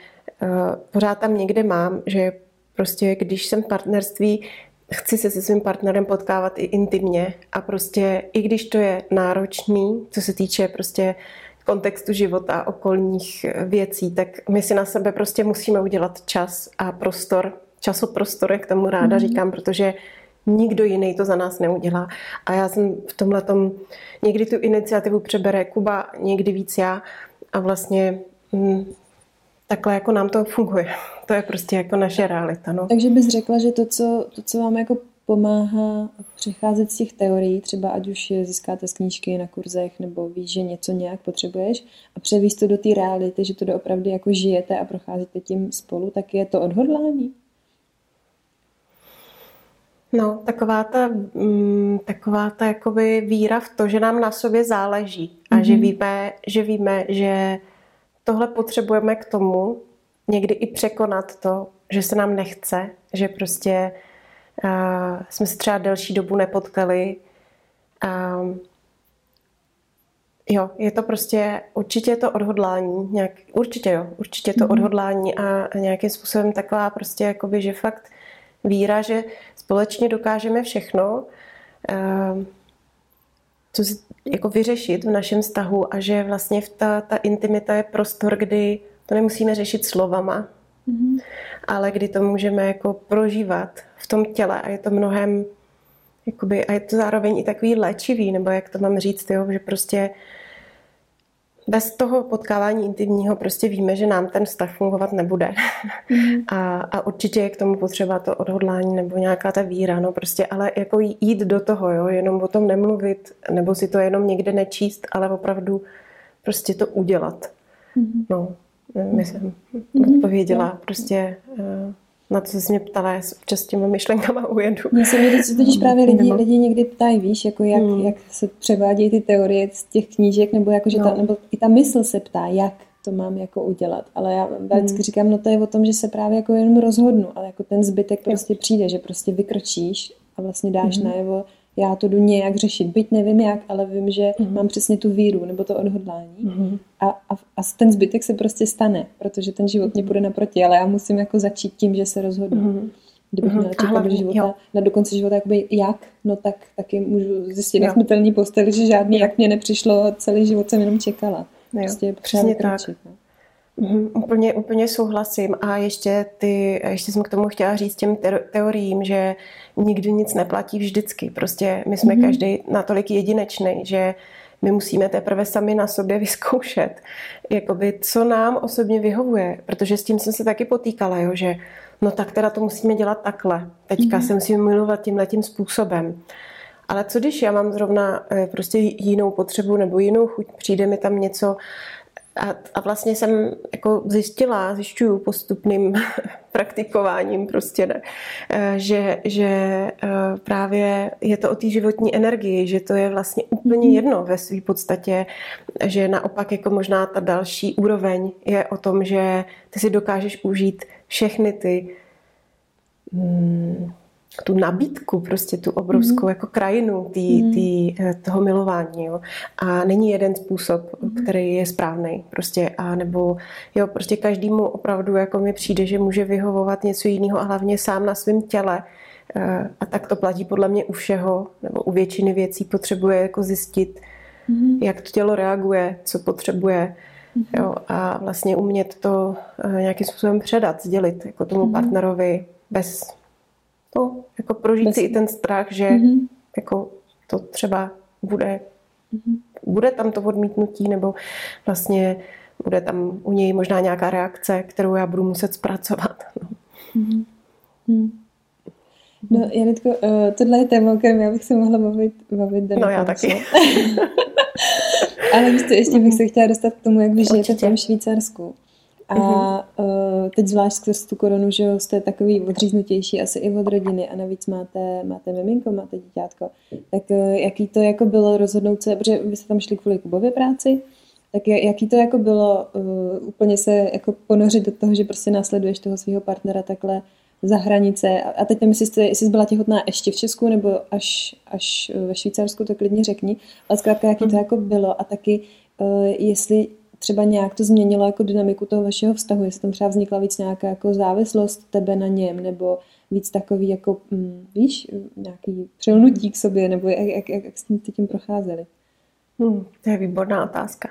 pořád tam někde mám, že prostě když jsem v partnerství, chci se se svým partnerem potkávat i intimně a prostě i když to je náročný, co se týče prostě kontextu života, okolních věcí, tak my si na sebe prostě musíme udělat čas a prostor, časoprostor, jak tomu ráda mm-hmm. říkám, protože nikdo jiný to za nás neudělá. A já jsem v tomhle tom, někdy tu iniciativu přebere Kuba, někdy víc já a vlastně hm, takhle jako nám to funguje. To je prostě jako naše realita. No. Takže bys řekla, že to, co, to, co vám jako pomáhá přecházet z těch teorií, třeba ať už je získáte z knížky na kurzech, nebo víš, že něco nějak potřebuješ a převíst to do té reality, že to doopravdy jako žijete a procházíte tím spolu, tak je to odhodlání? No, taková ta, mm, taková ta jakoby víra v to, že nám na sobě záleží a mm-hmm. že, mhm. víme, že víme, že tohle potřebujeme k tomu někdy i překonat to, že se nám nechce, že prostě uh, jsme se třeba delší dobu nepotkali. Um, jo, je to prostě, určitě je to odhodlání, nějak, určitě jo, určitě je to mm-hmm. odhodlání a nějakým způsobem taková prostě jakoby, že fakt víra, že společně dokážeme všechno, uh, co si jako vyřešit v našem vztahu a že vlastně v ta, ta intimita je prostor, kdy to nemusíme řešit slovama, mm-hmm. ale kdy to můžeme jako prožívat v tom těle a je to mnohem jakoby, a je to zároveň i takový léčivý, nebo jak to mám říct, jo, že prostě bez toho potkávání intimního prostě víme, že nám ten vztah fungovat nebude. Mm. A, a určitě je k tomu potřeba to odhodlání nebo nějaká ta víra, no prostě, ale jako jít do toho, jo, jenom o tom nemluvit, nebo si to jenom někde nečíst, ale opravdu prostě to udělat. Mm. No, myslím, mm. odpověděla mm. prostě uh, na co jsi mě ptala, já občas s těma myšlenkama ujedu. Mně se mi totiž právě lidi, lidi někdy ptají, víš, jako jak, hmm. jak se převádějí ty teorie z těch knížek, nebo, jako, že no. ta, nebo i ta mysl se ptá, jak to mám jako udělat. Ale já vždycky hmm. říkám, no to je o tom, že se právě jako jenom rozhodnu, ale jako ten zbytek prostě přijde, že prostě vykročíš a vlastně dáš hmm. najevo, já to jdu nějak řešit. Byť nevím jak, ale vím, že mm-hmm. mám přesně tu víru nebo to odhodlání. Mm-hmm. A, a, a ten zbytek se prostě stane, protože ten život mě bude naproti, ale já musím jako začít tím, že se rozhodnu. Mm-hmm. Kdybych mm-hmm. měla čekat do života, na do konce života jakoby jak, no tak taky můžu zjistit na smrtelný postel, že žádný jak mě nepřišlo, celý život jsem jenom čekala. Prostě Přesně tak. No. Mm, úplně, úplně souhlasím a ještě, ty, ještě jsem k tomu chtěla říct těm teoriím, že nikdy nic neplatí vždycky. Prostě my jsme mm. každý natolik jedinečný, že my musíme teprve sami na sobě vyzkoušet, jakoby, co nám osobně vyhovuje, protože s tím jsem se taky potýkala, jo, že no tak teda to musíme dělat takhle, teďka mm. se musíme milovat tímhle tím způsobem. Ale co když já mám zrovna eh, prostě jinou potřebu nebo jinou chuť, přijde mi tam něco, a, a vlastně jsem jako zjistila, zjišťuju postupným praktikováním prostě, ne, eh, že, že eh, právě je to o té životní energii, že to je vlastně úplně mhm. jedno ve své podstatě, že naopak jako možná ta další úroveň je o tom, že ty si dokážeš užít všechny ty hmm, tu nabídku, prostě tu obrovskou mm. jako krajinu tý, mm. tý, eh, toho milování. Jo. A není jeden způsob, mm. který je správný. Prostě, a nebo jo, prostě každému opravdu jako mi přijde, že může vyhovovat něco jiného a hlavně sám na svém těle. Eh, a tak to platí podle mě u všeho, nebo u většiny věcí potřebuje jako zjistit, mm. jak to tělo reaguje, co potřebuje. Mm. Jo, a vlastně umět to eh, nějakým způsobem předat, sdělit jako tomu mm. partnerovi bez no, jako prožít Bez... si i ten strach, že mm-hmm. jako to třeba bude, mm-hmm. bude tam to odmítnutí, nebo vlastně bude tam u něj možná nějaká reakce, kterou já budu muset zpracovat. No. Mm-hmm. No, Janitko, uh, tohle je téma, o kterém já bych se mohla bavit, bavit No, já taky. Ale víš ještě bych se chtěla dostat k tomu, jak vy žijete v tom Švýcarsku. A uh, teď zvlášť skrz tu koronu, že jste takový odříznutější asi i od rodiny a navíc máte, máte miminko, máte dítětko. Tak uh, jaký to jako bylo rozhodnout se, protože vy jste tam šli kvůli Kubově práci, tak jaký to jako bylo uh, úplně se jako ponořit do toho, že prostě následuješ toho svého partnera takhle za hranice. A teď nevím, jestli jsi, jestli jsi byla těhotná ještě v Česku nebo až, až ve Švýcarsku, to klidně řekni. Ale zkrátka, jaký to mhm. jako bylo a taky uh, jestli třeba nějak to změnilo jako dynamiku toho vašeho vztahu, jestli tam třeba vznikla víc nějaká jako závislost tebe na něm, nebo víc takový jako, hm, víš, nějaký přilnutí k sobě, nebo jak, jak, jak, jak jste tím procházeli? Hmm, to je výborná otázka.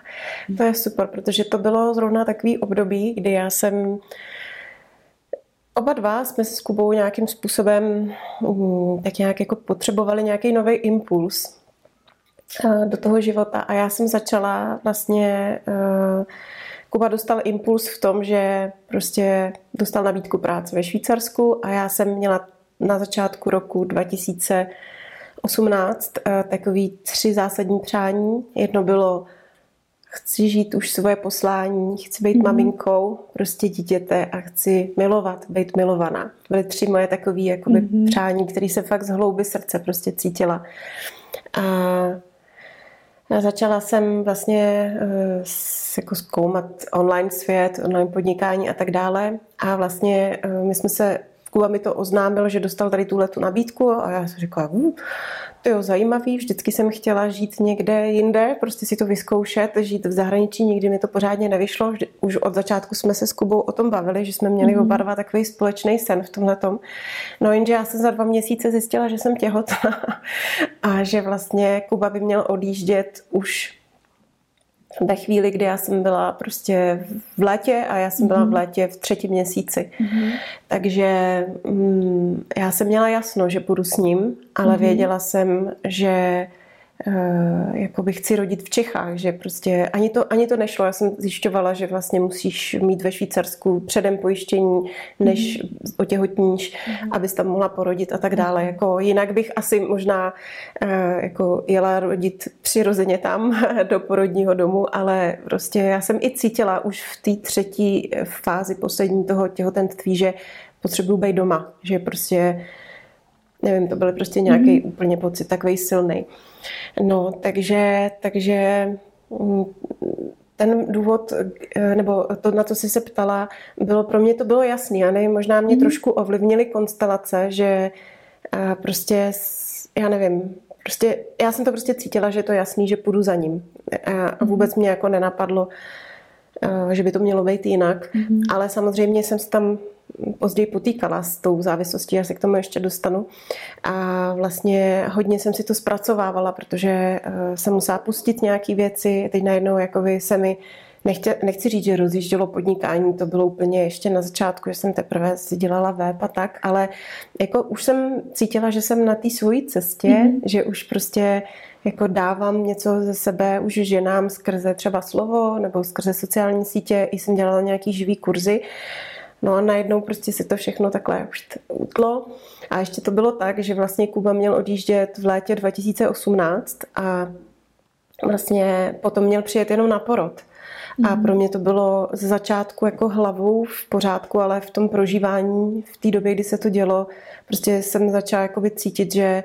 To je super, protože to bylo zrovna takový období, kdy já jsem Oba dva jsme se s Kubou nějakým způsobem hm, tak nějak jako potřebovali nějaký nový impuls do toho života a já jsem začala vlastně eh, Kuba dostal impuls v tom, že prostě dostal nabídku práce ve Švýcarsku a já jsem měla na začátku roku 2000 18 eh, takový tři zásadní přání. Jedno bylo chci žít už svoje poslání, chci být mm-hmm. maminkou prostě dítěte a chci milovat, být milovaná. To byly tři moje takové jakoby mm-hmm. přání, které se fakt z hlouby srdce prostě cítila. A začala jsem vlastně uh, jako zkoumat online svět, online podnikání a tak dále. A vlastně uh, my jsme se Kuba mi to oznámil, že dostal tady tuhle tu nabídku a já jsem řekla, hm, to je zajímavý, vždycky jsem chtěla žít někde jinde, prostě si to vyzkoušet, žít v zahraničí, nikdy mi to pořádně nevyšlo. Už od začátku jsme se s Kubou o tom bavili, že jsme měli mm-hmm. oba dva takový společný sen v tomhle tom. No jenže já jsem za dva měsíce zjistila, že jsem těhotná a že vlastně Kuba by měl odjíždět už ve chvíli, kdy já jsem byla prostě v létě a já jsem byla v mhm. létě v třetím měsíci. Mm-hmm. Takže mm, já jsem měla jasno, že půjdu s ním, ale mm-hmm. věděla jsem, že jakoby chci rodit v Čechách, že prostě ani to, ani to nešlo. Já jsem zjišťovala, že vlastně musíš mít ve Švýcarsku předem pojištění, než mm. otěhotníš, mm. abys tam mohla porodit a tak dále. Mm. Jako, jinak bych asi možná uh, jako jela rodit přirozeně tam do porodního domu, ale prostě já jsem i cítila už v té třetí fázi poslední toho těhotenství, že potřebuju být doma, že prostě nevím, to byl prostě nějaký mm. úplně pocit takový silný. No, takže, takže mm, ten důvod, eh, nebo to, na co jsi se ptala, bylo pro mě to bylo jasný. A nevím, možná mě mm. trošku ovlivnily konstelace, že eh, prostě, já nevím, prostě, já jsem to prostě cítila, že je to jasný, že půjdu za ním. A mhm. vůbec mě jako nenapadlo, eh, že by to mělo být jinak. Mm. Ale samozřejmě jsem se tam později potýkala s tou závislostí, já se k tomu ještě dostanu. A vlastně hodně jsem si to zpracovávala, protože eh, jsem musela pustit nějaké věci. Teď najednou jakoby se mi Nechtě, nechci říct, že rozjíždělo podnikání, to bylo úplně ještě na začátku, že jsem teprve si dělala web a tak, ale jako už jsem cítila, že jsem na té svojí cestě, mm-hmm. že už prostě jako dávám něco ze sebe už ženám skrze třeba slovo nebo skrze sociální sítě, i jsem dělala nějaký živý kurzy No a najednou prostě si to všechno takhle už utlo. A ještě to bylo tak, že vlastně Kuba měl odjíždět v létě 2018 a vlastně potom měl přijet jenom na porod. A mhm. pro mě to bylo ze začátku jako hlavou v pořádku, ale v tom prožívání, v té době, kdy se to dělo, prostě jsem začala cítit, že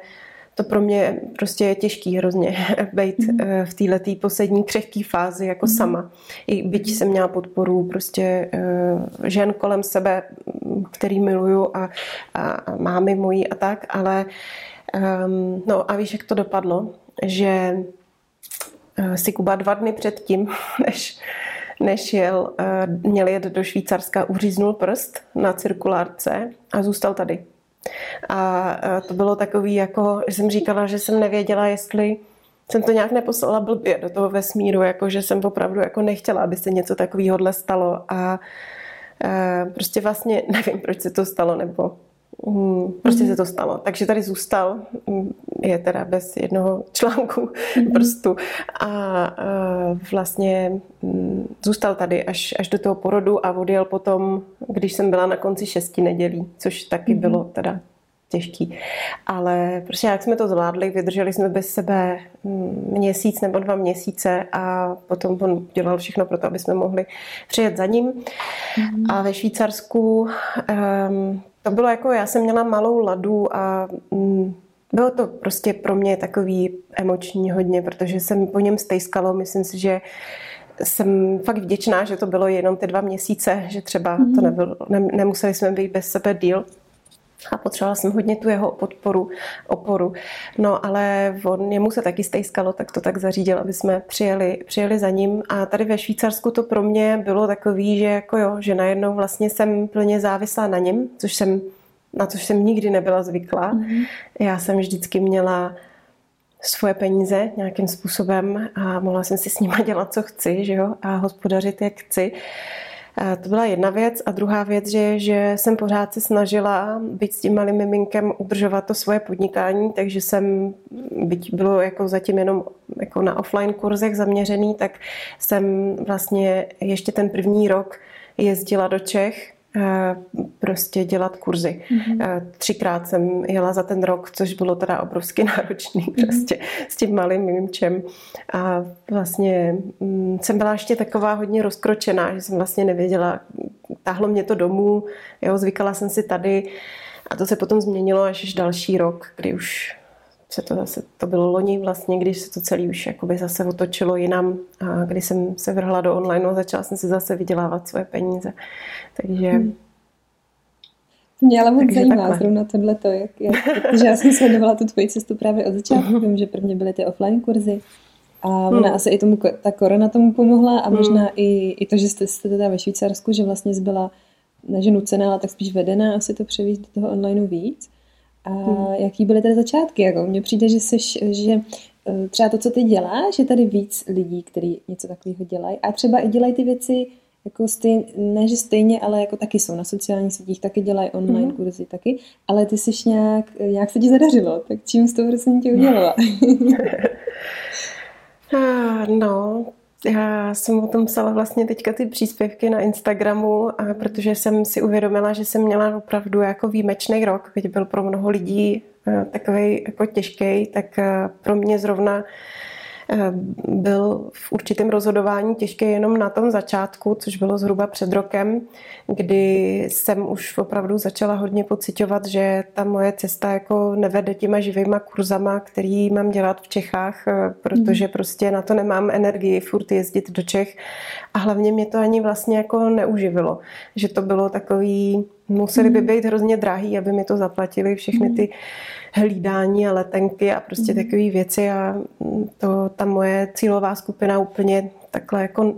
to pro mě prostě je těžký hrozně být mm. v této poslední křehké fázi jako mm. sama. I byť jsem měla podporu prostě eh, žen kolem sebe, který miluju a, a mámy mojí a tak, ale um, no a víš, jak to dopadlo, že eh, si Kuba dva dny předtím, než, než jel, měl jet do Švýcarska, uříznul prst na cirkulárce a zůstal tady. A to bylo takový, jako, že jsem říkala, že jsem nevěděla, jestli jsem to nějak neposlala blbě do toho vesmíru, jako že jsem opravdu jako nechtěla, aby se něco takového stalo a prostě vlastně nevím, proč se to stalo, nebo mm, prostě mm. se to stalo. Takže tady zůstal, mm, je teda bez jednoho článku mm. prstu a vlastně mm, zůstal tady až, až do toho porodu a odjel potom, když jsem byla na konci šesti nedělí, což taky mm. bylo teda těžký. Ale prostě jak jsme to zvládli, vydrželi jsme bez sebe mm, měsíc nebo dva měsíce a potom on dělal všechno pro to, aby jsme mohli přijet za ním. Mm. A ve Švýcarsku um, to bylo jako, já jsem měla malou ladu a um, bylo to prostě pro mě takový emoční hodně, protože jsem po něm stejskalo. Myslím si, že jsem fakt vděčná, že to bylo jenom ty dva měsíce, že třeba to nebylo, ne, nemuseli jsme být bez sebe díl a potřebovala jsem hodně tu jeho podporu, oporu. No ale on, němu se taky stejskalo, tak to tak zařídil, aby jsme přijeli, přijeli za ním. A tady ve Švýcarsku to pro mě bylo takový, že jako jo, že najednou vlastně jsem plně závislá na něm, což jsem, na což jsem nikdy nebyla zvyklá. Mm-hmm. Já jsem vždycky měla svoje peníze nějakým způsobem a mohla jsem si s nima dělat, co chci, že jo, a hospodařit, jak chci. To byla jedna věc. A druhá věc je, že jsem pořád se snažila být s tím malým miminkem udržovat to svoje podnikání, takže jsem, byť bylo jako zatím jenom jako na offline kurzech zaměřený, tak jsem vlastně ještě ten první rok jezdila do Čech prostě dělat kurzy. Mm-hmm. Třikrát jsem jela za ten rok, což bylo teda obrovsky náročný mm-hmm. prostě s tím malým mimčem. A vlastně mm, jsem byla ještě taková hodně rozkročená, že jsem vlastně nevěděla, táhlo mě to domů, jo, zvykala jsem si tady a to se potom změnilo až další rok, kdy už se to zase, to bylo loni vlastně, když se to celé už jakoby zase otočilo jinam a když jsem se vrhla do online a začala jsem si zase vydělávat svoje peníze. Takže hmm. Mě ale moc zajímá takhle. zrovna tohleto, jak, jak, protože já jsem sledovala tu tvoji cestu právě od začátku, vím, že prvně byly ty offline kurzy a ona hmm. asi i tomu, ta korona tomu pomohla a možná hmm. i, i to, že jste, jste teda ve Švýcarsku, že vlastně byla ne že nucená, ale tak spíš vedená asi to převíst do toho onlineu víc. A hmm. jaký byly tedy začátky? Jako mně přijde, že, jsi, že eh, třeba to, co ty děláš, že tady víc lidí, kteří něco takového dělají a třeba i dělají ty věci jako stejně, ne, že stejně, ale jako taky jsou na sociálních sítích, taky dělají online mm. kurzy taky, ale ty jsi nějak, nějak se ti zadařilo, tak čím jsi to prosím tě udělala? no, já jsem o tom psala vlastně teďka ty příspěvky na Instagramu, a protože jsem si uvědomila, že jsem měla opravdu jako výjimečný rok, když byl pro mnoho lidí eh, takový jako těžký, tak eh, pro mě zrovna byl v určitém rozhodování těžký jenom na tom začátku, což bylo zhruba před rokem, kdy jsem už opravdu začala hodně pocitovat, že ta moje cesta jako nevede těma živýma kurzama, který mám dělat v Čechách, eh, protože hmm. prostě na to nemám energii furt jezdit do Čech a hlavně mě to ani vlastně jako neuživilo, že to bylo takový, museli by hmm. být hrozně drahý, aby mi to zaplatili všechny ty hlídání a letenky a prostě mm. takové věci a to ta moje cílová skupina úplně takhle jako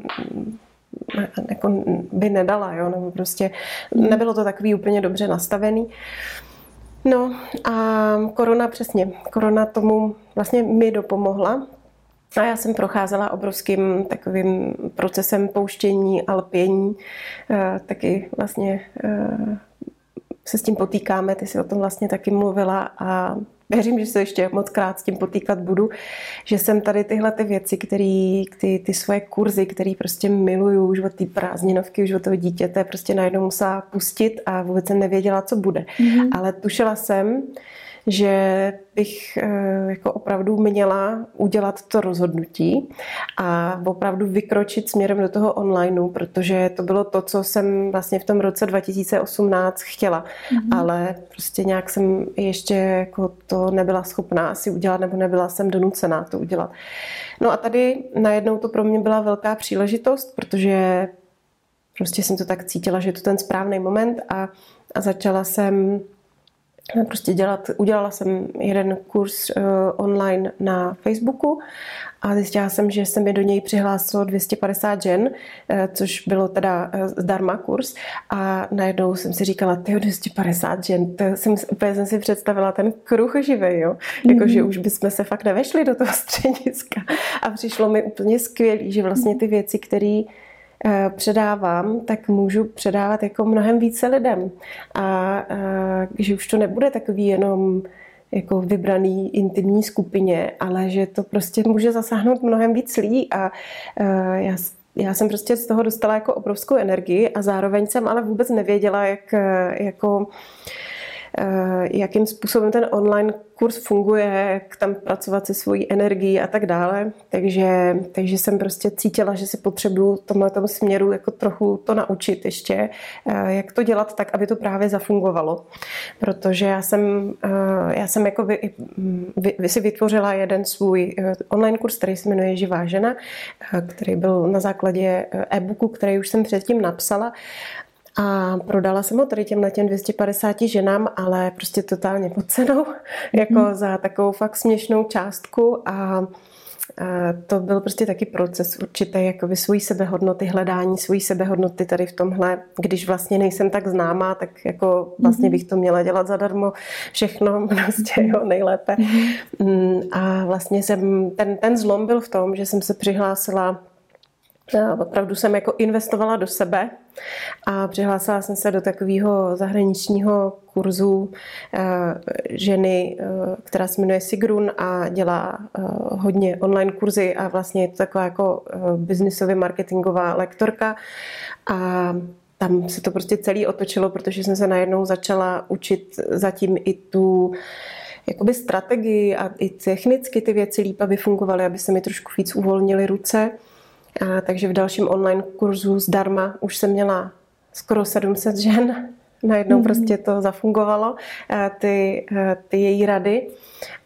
jako by nedala, jo, nebo prostě mm. nebylo to takový úplně dobře nastavený. No a korona přesně, korona tomu vlastně mi dopomohla, a já jsem procházela obrovským takovým procesem pouštění a lpění. Eh, taky vlastně eh, se s tím potýkáme, ty si o tom vlastně taky mluvila a věřím, že se ještě moc krát s tím potýkat budu, že jsem tady tyhle ty věci, který, ty, ty svoje kurzy, který prostě miluju už od té prázdninovky, už od toho dítěte, prostě najednou musela pustit a vůbec jsem nevěděla, co bude. Mm-hmm. Ale tušila jsem, že bych eh, jako opravdu měla udělat to rozhodnutí a opravdu vykročit směrem do toho onlineu, protože to bylo to, co jsem vlastně v tom roce 2018 chtěla, mm-hmm. ale prostě nějak jsem ještě jako to nebyla schopná si udělat nebo nebyla jsem donucená to udělat. No a tady najednou to pro mě byla velká příležitost, protože prostě jsem to tak cítila, že je to ten správný moment a, a začala jsem prostě dělat, udělala jsem jeden kurz uh, online na Facebooku a zjistila jsem, že se mi do něj přihlásilo 250 žen, uh, což bylo teda uh, zdarma kurz. A najednou jsem si říkala, ty 250 žen, to jsem, úplně jsem si představila ten kruh živý, jo, mm-hmm. jakože už bychom se fakt nevešli do toho střediska. A přišlo mi úplně skvělý, že vlastně ty věci, které předávám, tak můžu předávat jako mnohem více lidem. A, a že už to nebude takový jenom jako vybraný intimní skupině, ale že to prostě může zasáhnout mnohem víc lidí a, eh, já já jsem prostě z toho dostala jako obrovskou energii a zároveň jsem ale vůbec nevěděla, jak eh, jako jakým způsobem ten online kurz funguje, jak tam pracovat se svojí energií a tak dále. Takže, takže jsem prostě cítila, že si potřebuju v tomhle směru jako trochu to naučit ještě, eh, jak to dělat tak, aby to právě zafungovalo. Protože já jsem, eh, já jsem jako vy, vy, vy si vytvořila jeden svůj eh, online kurz, který se jmenuje Živá žena, který byl na základě e-booku, který už jsem předtím napsala a prodala jsem ho tady těm na těm 250 ženám, ale prostě totálně pod cenou, jako mm. za takovou fakt směšnou částku a to byl prostě taky proces určité jakoby svojí sebehodnoty, hledání svojí sebehodnoty tady v tomhle. Když vlastně nejsem tak známá, tak jako vlastně mhm. bych to měla dělat zadarmo všechno, prostě jo, nejlépe. Mhm. A vlastně jsem, ten, ten zlom byl v tom, že jsem se přihlásila Opravdu jsem jako investovala do sebe a přihlásila jsem se do takového zahraničního kurzu eh, ženy, eh, která se jmenuje Sigrun a dělá eh, hodně online kurzy a vlastně je to taková jako biznisově marketingová lektorka a tam se to prostě celý otočilo, protože jsem se najednou začala učit zatím i tu jakoby strategii a i technicky ty věci líp, aby fungovaly, aby se mi trošku víc uvolnily ruce. A, takže v dalším online kurzu zdarma už jsem měla skoro 700 žen. Najednou mm-hmm. prostě to zafungovalo, ty, ty její rady.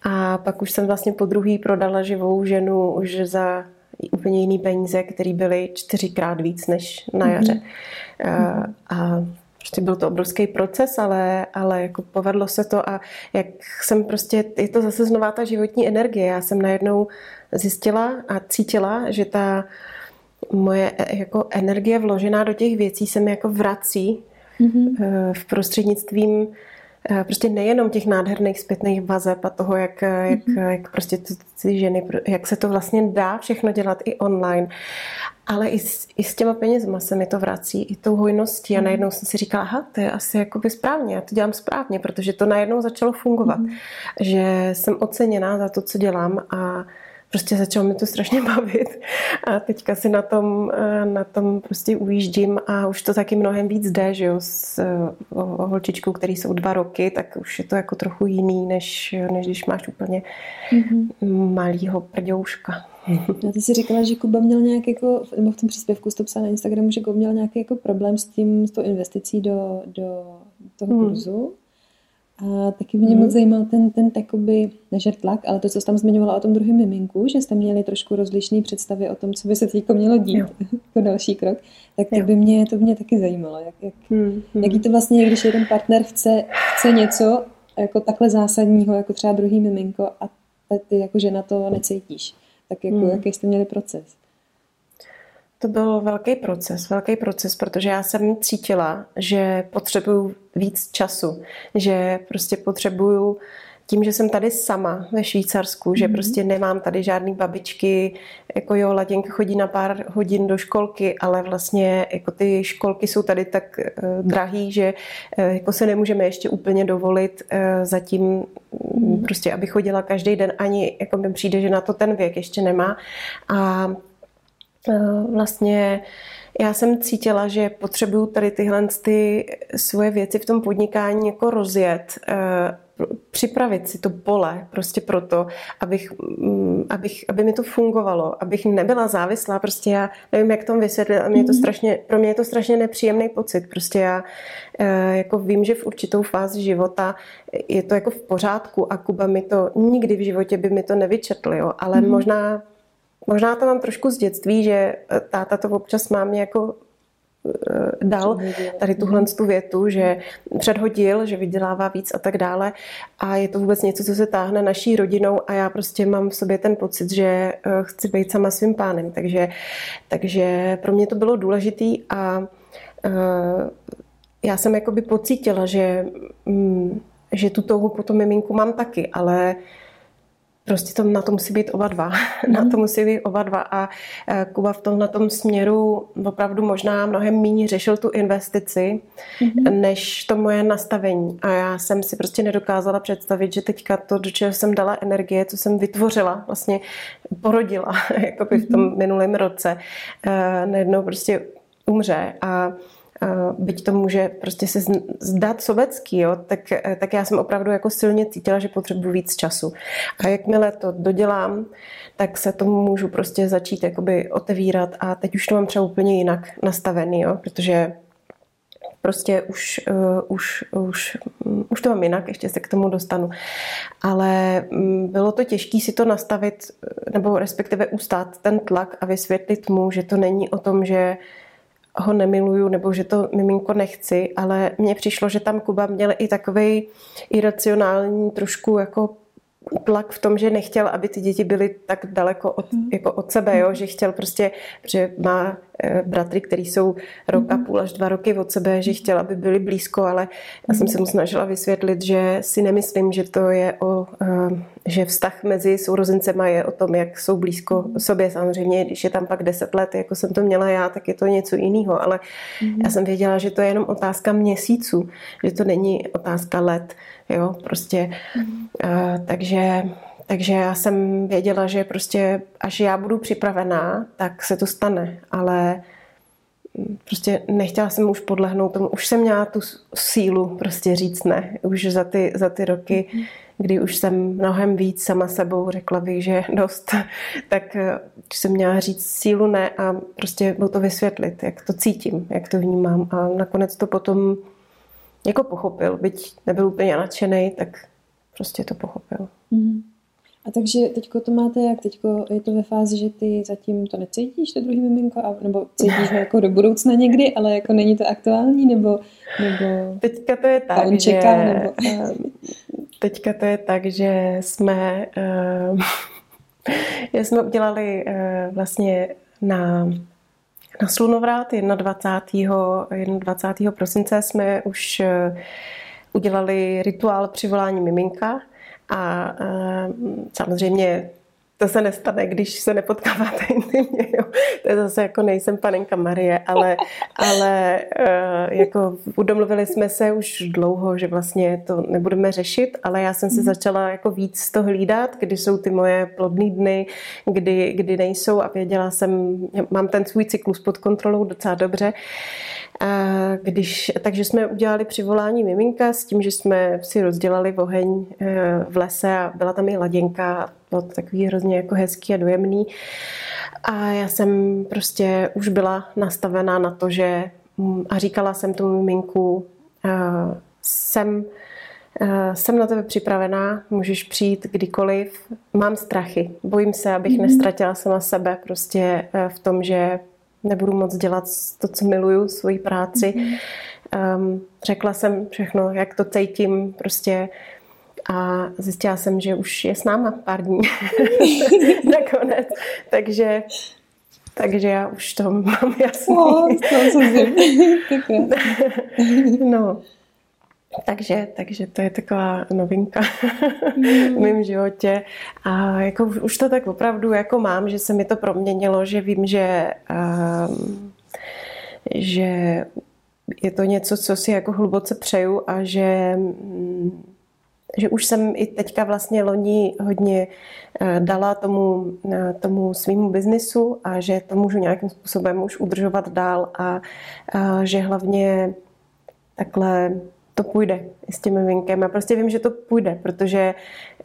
A pak už jsem vlastně po druhý prodala živou ženu už za úplně jiný peníze, které byly čtyřikrát víc než na jaře. Mm-hmm. A, a prostě byl to obrovský proces, ale, ale jako povedlo se to a jak jsem prostě, je to zase znová ta životní energie. Já jsem najednou zjistila a cítila, že ta moje e, jako energie vložená do těch věcí se mi jako vrací mm-hmm. v prostřednictvím e, prostě nejenom těch nádherných zpětných vazeb a toho, jak, jak, mm-hmm. jak prostě ty, ty ženy, jak se to vlastně dá všechno dělat i online, ale i s, i s těma penězma se mi to vrací, i tou hojností a mhm. najednou jsem si říkala, aha, to je asi jakoby správně, já to dělám správně, protože to najednou začalo fungovat, mm-hmm. že jsem oceněná za to, co dělám a prostě začalo mi to strašně bavit a teďka si na tom, eh, na tom prostě ujíždím a už to taky mnohem víc jde, že jo, s eh, holčičkou, který jsou dva roky, tak už je to jako trochu jiný, než, než když máš úplně mm-hmm. malýho prdouška. A ty jsi říkala, že Kuba měl nějak jako, nebo v tom příspěvku jsi to psala na Instagramu, že Kuba měl nějaký jako problém s tím, s tou investicí do, do toho hmm. A taky mě mm. moc zajímal ten, ten takoby, nežer tlak, ale to, co jsi tam zmiňovala o tom druhém miminku, že jste měli trošku rozlišné představy o tom, co by se teď mělo dít jo. jako další krok, tak to by mě, to by mě taky zajímalo. Jak, jak, mm. jaký to vlastně je, když jeden partner chce, chce něco jako takhle zásadního, jako třeba druhý miminko a ty jako žena to necítíš. Tak jako, mm. jaký jste měli proces? To byl velký proces, velký proces, protože já jsem cítila, že potřebuju víc času, že prostě potřebuju tím, že jsem tady sama ve Švýcarsku, mm-hmm. že mhm. prostě nemám tady žádný babičky, jako jo, Laděnka chodí na pár hodin do školky, ale vlastně jako ty školky jsou tady tak uh, drahý, že uh, jako se nemůžeme ještě úplně dovolit uh, zatím mm-hmm. prostě, aby chodila každý den, ani jako mi přijde, že na to ten věk ještě nemá a vlastně já jsem cítila, že potřebuju tady tyhle ty svoje věci v tom podnikání jako rozjet, eh, připravit si to pole prostě proto, abych, mm, abych, aby mi to fungovalo, abych nebyla závislá, prostě já nevím, jak to vysvětlit, a mě to mhm. strašně, pro mě je to strašně nepříjemný pocit, prostě já eh, jako vím, že v určitou fázi života je to jako v pořádku a Kuba mi to nikdy v životě by mi to nevyčetl, jo, ale mm. možná Možná to mám trošku z dětství, že eh, táta to občas mám jako eh, dal tady tuhle tu větu, že předhodil, že vydělává víc a tak dále. A je to vůbec něco, co se táhne naší rodinou a já prostě mám v sobě ten pocit, že eh, chci být sama svým pánem, takže, takže pro mě to bylo důležitý a já jsem jakoby pocítila, že, mm, že tu touhu po tom miminku mám taky, ale Prostě to, na to musí být oba dva. Mm. na to musí být oba dva. A eh, Kuba v tom na tom směru opravdu možná mnohem méně řešil tu investici, mm. než to moje nastavení. A já jsem si prostě nedokázala představit, že teďka to, do čeho jsem dala energie, co jsem vytvořila, vlastně porodila, jako by v tom mm. minulém roce, eh, najednou prostě umře. A byť to může prostě se zdát sobecký, jo, tak, tak já jsem opravdu jako silně cítila, že potřebuji víc času. A jakmile to dodělám, tak se tomu můžu prostě začít jakoby otevírat a teď už to mám třeba úplně jinak nastavený, jo, protože prostě už, uh, už, už, už to mám jinak, ještě se k tomu dostanu. Ale um, bylo to těžké si to nastavit, nebo respektive ustát ten tlak a vysvětlit mu, že to není o tom, že ho nemiluju nebo že to miminko nechci, ale mně přišlo, že tam Kuba měl i takový iracionální trošku jako tlak v tom, že nechtěl, aby ty děti byly tak daleko od, mm. jako od sebe, jo? že chtěl prostě, že má e, bratry, který jsou rok a mhm. půl až dva roky od sebe, že chtěl, aby byli blízko, ale já jsem se mu snažila vysvětlit, že si nemyslím, že to je o, e, že vztah mezi sourozencema je o tom, jak jsou blízko sobě. Samozřejmě, když je tam pak deset let, jako jsem to měla já, tak je to něco jiného, ale já jsem věděla, že to je jenom otázka měsíců, že to není otázka let. Jo, prostě. Mm. Uh, takže, takže já jsem věděla, že prostě až já budu připravená, tak se to stane, ale prostě nechtěla jsem už podlehnout tomu, už jsem měla tu sílu prostě říct ne, už za ty, za ty roky, kdy už jsem mnohem víc sama sebou, řekla bych, že dost, tak eh, jsem měla říct sílu ne a prostě mu to vysvětlit, jak to cítím, jak to vnímám a nakonec to potom jako pochopil, byť nebyl úplně nadšený, tak prostě to pochopil. Mm. A takže teďko to máte jak? Teďko je to ve fázi, že ty zatím to necítíš, to druhý miminko, a, nebo cítíš ho jako do budoucna někdy, ale jako není to aktuální, nebo... nebo teďka to je tak, on čeká, že, nebo... Teďka to je tak, že jsme... Uh, jsme udělali uh, vlastně na na slunovrat 21. 21. prosince jsme už eh, udělali rituál přivolání miminka a eh, samozřejmě to se nestane, když se nepotkáváte intimně. Jo. To je zase jako nejsem panenka Marie, ale, ale uh, jako udomluvili jsme se už dlouho, že vlastně to nebudeme řešit, ale já jsem se mhm. začala jako víc to hlídat, kdy jsou ty moje plodné dny, kdy, kdy nejsou a věděla jsem, mám ten svůj cyklus pod kontrolou docela dobře. A když, takže jsme udělali přivolání miminka s tím, že jsme si rozdělali oheň eh, v lese a byla tam i laděnka, bylo to takový hrozně jako hezký a dojemný. A já jsem prostě už byla nastavená na to, že mm, a říkala jsem tomu miminku, eh, jsem, eh, jsem na tebe připravená, můžeš přijít kdykoliv. Mám strachy, bojím se, abych mm-hmm. nestratila sama sebe prostě v tom, že nebudu moc dělat to, co miluju, svoji práci. Mm-hmm. Um, řekla jsem všechno, jak to cítím prostě a zjistila jsem, že už je s náma pár dní nakonec. Takže takže já už to mám jasný. Oh, to no, takže, takže to je taková novinka v mém životě. A jako už to tak opravdu jako mám, že se mi to proměnilo, že vím, že, um, že je to něco, co si jako hluboce přeju a že, že už jsem i teďka vlastně loni hodně eh, dala tomu, eh, tomu svýmu biznisu a že to můžu nějakým způsobem už udržovat dál a, a že hlavně takhle to půjde s tím miminkem. Já prostě vím, že to půjde, protože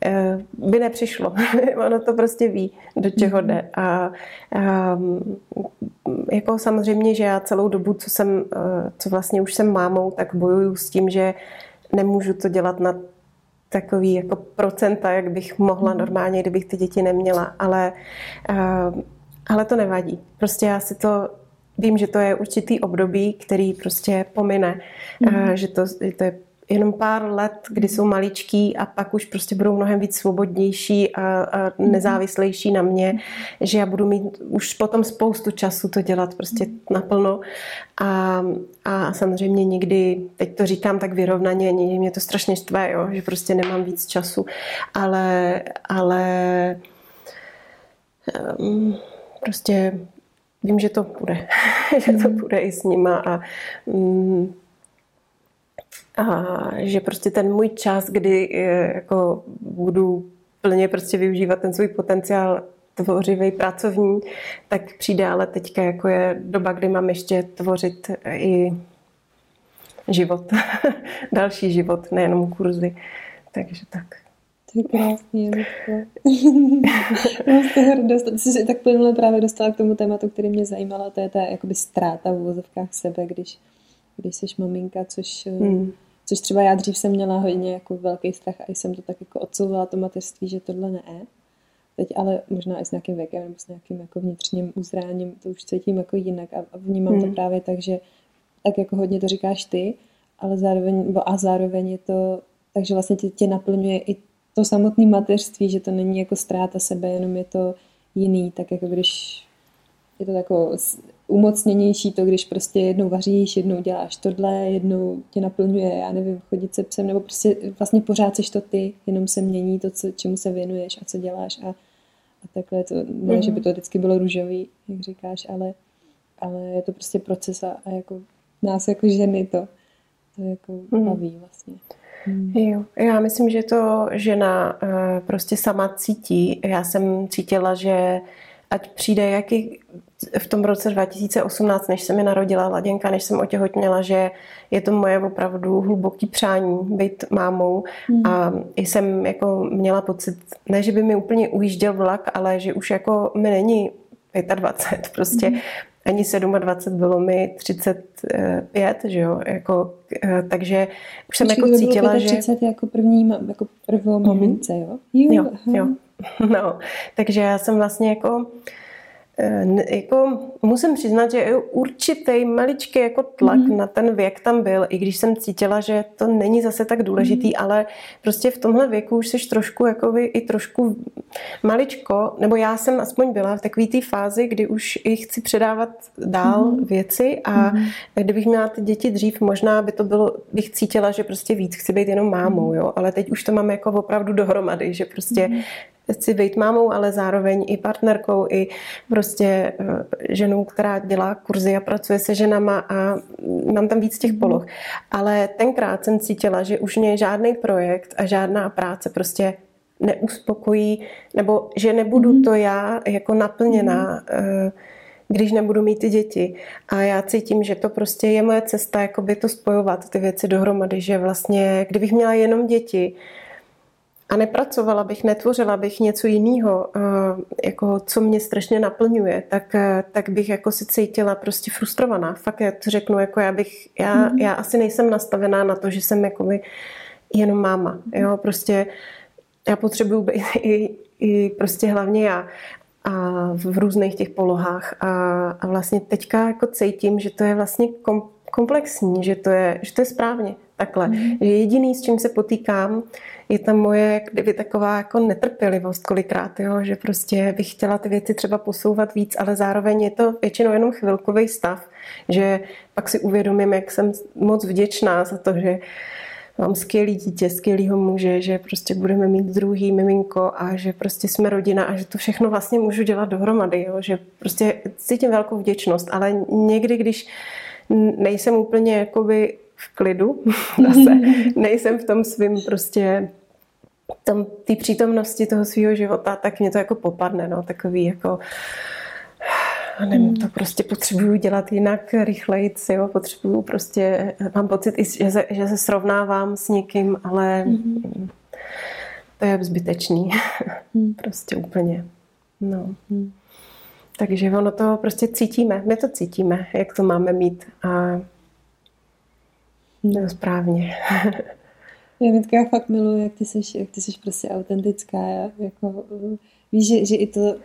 uh, by nepřišlo. ono to prostě ví, do čeho jde. A um, jako samozřejmě, že já celou dobu, co jsem, uh, co vlastně už jsem mámou, tak bojuju s tím, že nemůžu to dělat na takový jako procenta, jak bych mohla mhm. normálně, kdybych ty děti neměla. Ale, uh, ale to nevadí. Prostě já si to vím, že to je určitý období, který prostě pomine, mm. že to, to je jenom pár let, kdy jsou maličký a pak už prostě budou mnohem víc svobodnější a, a mhm. nezávislejší na mě, že já budu mít už potom spoustu času to dělat prostě naplno a, a samozřejmě někdy, teď to říkám tak vyrovnaně, někdy mě to strašně štve, jo, že prostě nemám víc času, ale, ale um, prostě vím, že to bude, že to bude mhm. i s nima a, mm, a že prostě ten můj čas, kdy eh, jako budu plně prostě využívat ten svůj potenciál tvořivý pracovní, tak přijde ale teďka jako je doba, kdy mám ještě tvořit i život, další život, nejenom kurzy. Takže tak. To je krásný, Janečko. Ty jsi tak plynule právě dostala k tomu tématu, který mě zajímalo, to je ta jakoby ztráta v uvozovkách sebe, když, když jsi maminka, což, hmm. což třeba já dřív jsem měla hodně jako velký strach a jsem to tak jako odsouvala to mateřství, že tohle ne. Teď ale možná i s nějakým věkem nebo s nějakým jako vnitřním uzráním to už cítím jako jinak a, vnímám hmm. to právě tak, že tak jako hodně to říkáš ty, ale zároveň, a zároveň je to takže vlastně tě, tě naplňuje i to samotné mateřství, že to není jako ztráta sebe, jenom je to jiný, tak jako když je to jako umocněnější to, když prostě jednou vaříš, jednou děláš tohle, jednou tě naplňuje, já nevím, chodit se psem, nebo prostě vlastně pořád seš to ty, jenom se mění to, co, čemu se věnuješ a co děláš a, a takhle to, ne, mm-hmm. že by to vždycky bylo růžový, jak říkáš, ale, ale je to prostě proces a, a jako nás jako ženy to, to jako mm-hmm. baví vlastně. Hmm. Jo, já myslím, že to žena uh, prostě sama cítí. Já jsem cítila, že ať přijde jaký v tom roce 2018, než se mi narodila Laděnka, než jsem otěhotněla, že je to moje opravdu hluboký přání být mámou mm. a jsem jako měla pocit, ne, že by mi úplně ujížděl vlak, ale že už jako mi není 25 prostě. Mm ani 27, bylo mi 35, že jo, jako, eh, takže už jsem Počkej, jako cítila, že... 30 jako první, jako prvou mamince, jo? Jo, jo, jo. No, takže já jsem vlastně jako Eh, jako musím přiznat, že určitý maličký jako tlak mm. na ten věk tam byl, i když jsem cítila, že to není zase tak důležitý, mm. ale prostě v tomhle věku už jsi trošku jakoby i trošku maličko, nebo já jsem aspoň byla v takové té fázi, kdy už i chci předávat dál mm. věci a mm. kdybych měla ty děti dřív, možná by to bylo, bych cítila, že prostě víc chci být jenom mámou, jo, ale teď už to mám jako opravdu dohromady, že prostě mm chci být mámou, ale zároveň i partnerkou, i prostě eh, ženou, která dělá kurzy a pracuje se ženama a mám tam víc těch poloh. Ale tenkrát jsem cítila, že už mě žádný projekt a žádná práce prostě neuspokojí, nebo že nebudu mhm. to já jako naplněná, mm. když nebudu mít ty děti. A já cítím, že to prostě je moje cesta, jakoby to spojovat, ty věci dohromady, že vlastně, kdybych měla jenom děti, a nepracovala bych, netvořila bych něco jiného, eh, jako co mě strašně naplňuje, tak, eh, tak bych jako si cítila prostě frustrovaná. Fakt já to řeknu, jako já bych, já, mm. já asi nejsem nastavená na to, že jsem jako jenom máma, jo, prostě já potřebuju být i, i prostě hlavně já a v různých těch polohách a, a vlastně teďka jako cítím, že to je vlastně kom, komplexní, že to je, že to je správně takhle. Mm. Že jediný, s čím se potýkám, je tam moje kdyby taková jako netrpělivost kolikrát, jo? že prostě bych chtěla ty věci třeba posouvat víc, ale zároveň je to většinou jenom chvilkový stav, že pak si uvědomím, jak jsem moc vděčná za to, že mám skvělý dítě, skvělýho muže, že prostě budeme mít druhý miminko a že prostě jsme rodina a že to všechno vlastně můžu dělat dohromady, jo? že prostě cítím velkou vděčnost, ale někdy, když nejsem úplně jakoby v klidu, zase nejsem v tom svým prostě tom, té přítomnosti toho svého života, tak mě to jako popadne, no, takový jako nevím, to prostě potřebuju dělat jinak, rychleji, jo, potřebuju prostě, mám pocit, že se, že se srovnávám s někým, ale mm-hmm. to je zbytečný, mm. prostě úplně, no. Mm. Takže ono to prostě cítíme, my to cítíme, jak to máme mít a no, správně. Já Mitka, já fakt miluji, jak ty jsi, jak ty jsi prostě autentická. Já, jako, víš, že, že i, to,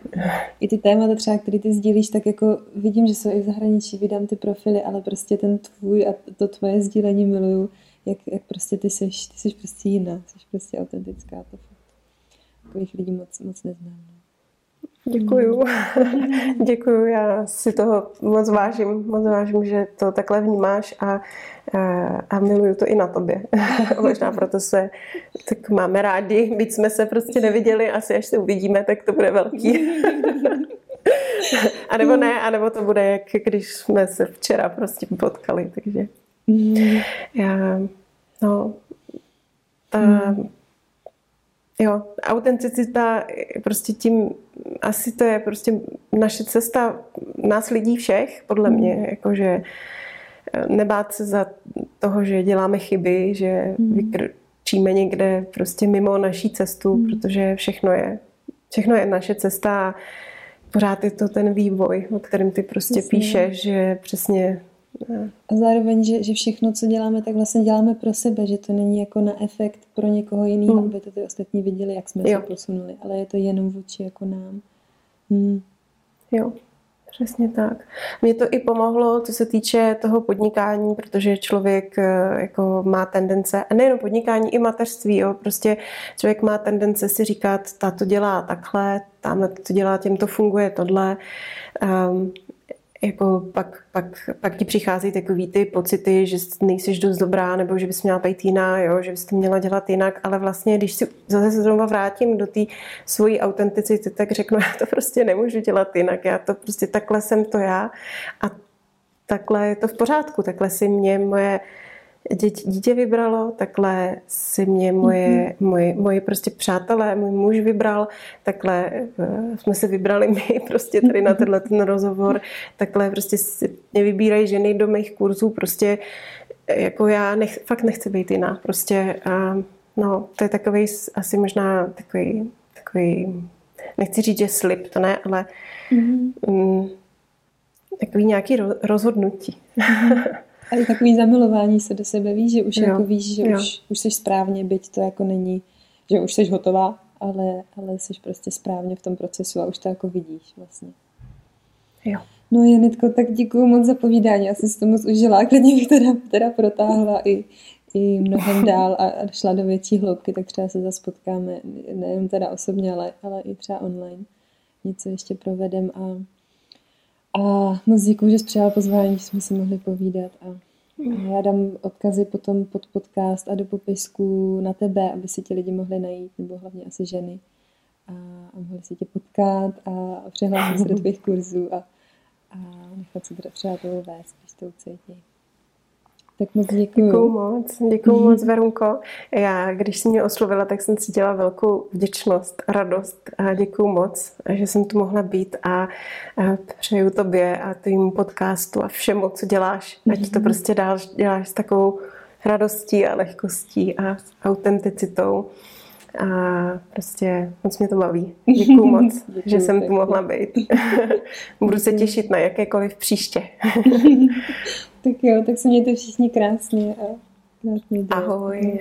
i ty témata třeba, které ty sdílíš, tak jako vidím, že jsou i v zahraničí, vydám ty profily, ale prostě ten tvůj a to tvoje sdílení miluju, jak, jak prostě ty jsi, ty jsi prostě jiná, jsi prostě autentická. To fakt. Takových lidí moc, moc neznám. Děkuju. Děkuju, já si toho moc vážím, moc vážím, že to takhle vnímáš a, a, a miluju to i na tobě. Možná proto se tak máme rádi, byť jsme se prostě neviděli, asi až se uvidíme, tak to bude velký. a nebo ne, a nebo to bude jak když jsme se včera prostě potkali, takže já, no, ta, jo, autenticita prostě tím asi to je prostě naše cesta nás lidí všech, podle mě, mhm. jakože nebát se za toho, že děláme chyby, že mm. vykrčíme někde prostě mimo naší cestu, mm. protože všechno je, všechno je naše cesta a pořád je to ten vývoj, o kterém ty prostě Jasně. píšeš, že přesně a zároveň, že, že všechno, co děláme, tak vlastně děláme pro sebe, že to není jako na efekt pro někoho jiného, mm. aby to ty ostatní viděli, jak jsme jo. se posunuli, ale je to jenom vůči jako nám. Mm. Jo, přesně tak. Mně to i pomohlo, co se týče toho podnikání, protože člověk eh, jako má tendence, a nejenom podnikání, i mateřství, jo, prostě člověk má tendence si říkat, ta to dělá takhle, tamhle to dělá, těm to funguje tohle. Um, jako pak, pak, pak ti přichází takový ty pocity, že nejsiš dost dobrá, nebo že bys měla být jiná, jo, že bys to měla dělat jinak, ale vlastně, když si zase se znovu vrátím do té svojí autenticity, tak řeknu, já to prostě nemůžu dělat jinak, já to prostě takhle jsem to já a takhle je to v pořádku, takhle si mě moje dítě, dítě vybralo, takhle si mě moje, mm-hmm. moje, moje prostě přátelé, můj muž vybral, takhle uh, jsme se vybrali my prostě tady na tenhle ten rozhovor, takhle prostě si mě vybírají ženy do mých kurzů, prostě jako já nech, fakt nechci být jiná, prostě uh, no, to je takový asi možná takový, takový nechci říct, že slib, to ne, ale mm-hmm. um, takový nějaký rozhodnutí. Mm-hmm. A i takový zamilování se do sebe, víš, že už jo. jako víš, že jo. už, už jsi správně, byť to jako není, že už jsi hotová, ale, ale jsi prostě správně v tom procesu a už to jako vidíš vlastně. Jo. No Janitko, tak děkuji moc za povídání, já jsem si to moc užila, klidně bych teda, teda protáhla i, i mnohem dál a, a šla do větší hloubky, tak třeba se zase potkáme, nejen teda osobně, ale, ale i třeba online. Něco ještě provedem a a moc děkuji, že jsi přijala pozvání, že jsme si mohli povídat. A, a já dám odkazy potom pod podcast a do popisku na tebe, aby si ti lidi mohli najít, nebo hlavně asi ženy. A, a mohli si tě potkat a, přihlásit se do tvých kurzů a, a nechat se třeba toho vést, když to ucítí. Tak moc děkuji. Děkuji moc, děkuji moc, Verunko. Já, když jsi mě oslovila, tak jsem cítila velkou vděčnost, radost a děkuji moc, že jsem tu mohla být a, a přeju tobě a tvým podcastu a všemu, co děláš, ať to mhm. prostě dál děláš s takovou radostí a lehkostí a autenticitou. A prostě moc mě to baví. Děkuji moc, Děkuju, že jsem tu mohla být. Budu se těšit na jakékoliv příště. tak jo, tak se mějte všichni krásně a krásný den. Ahoj.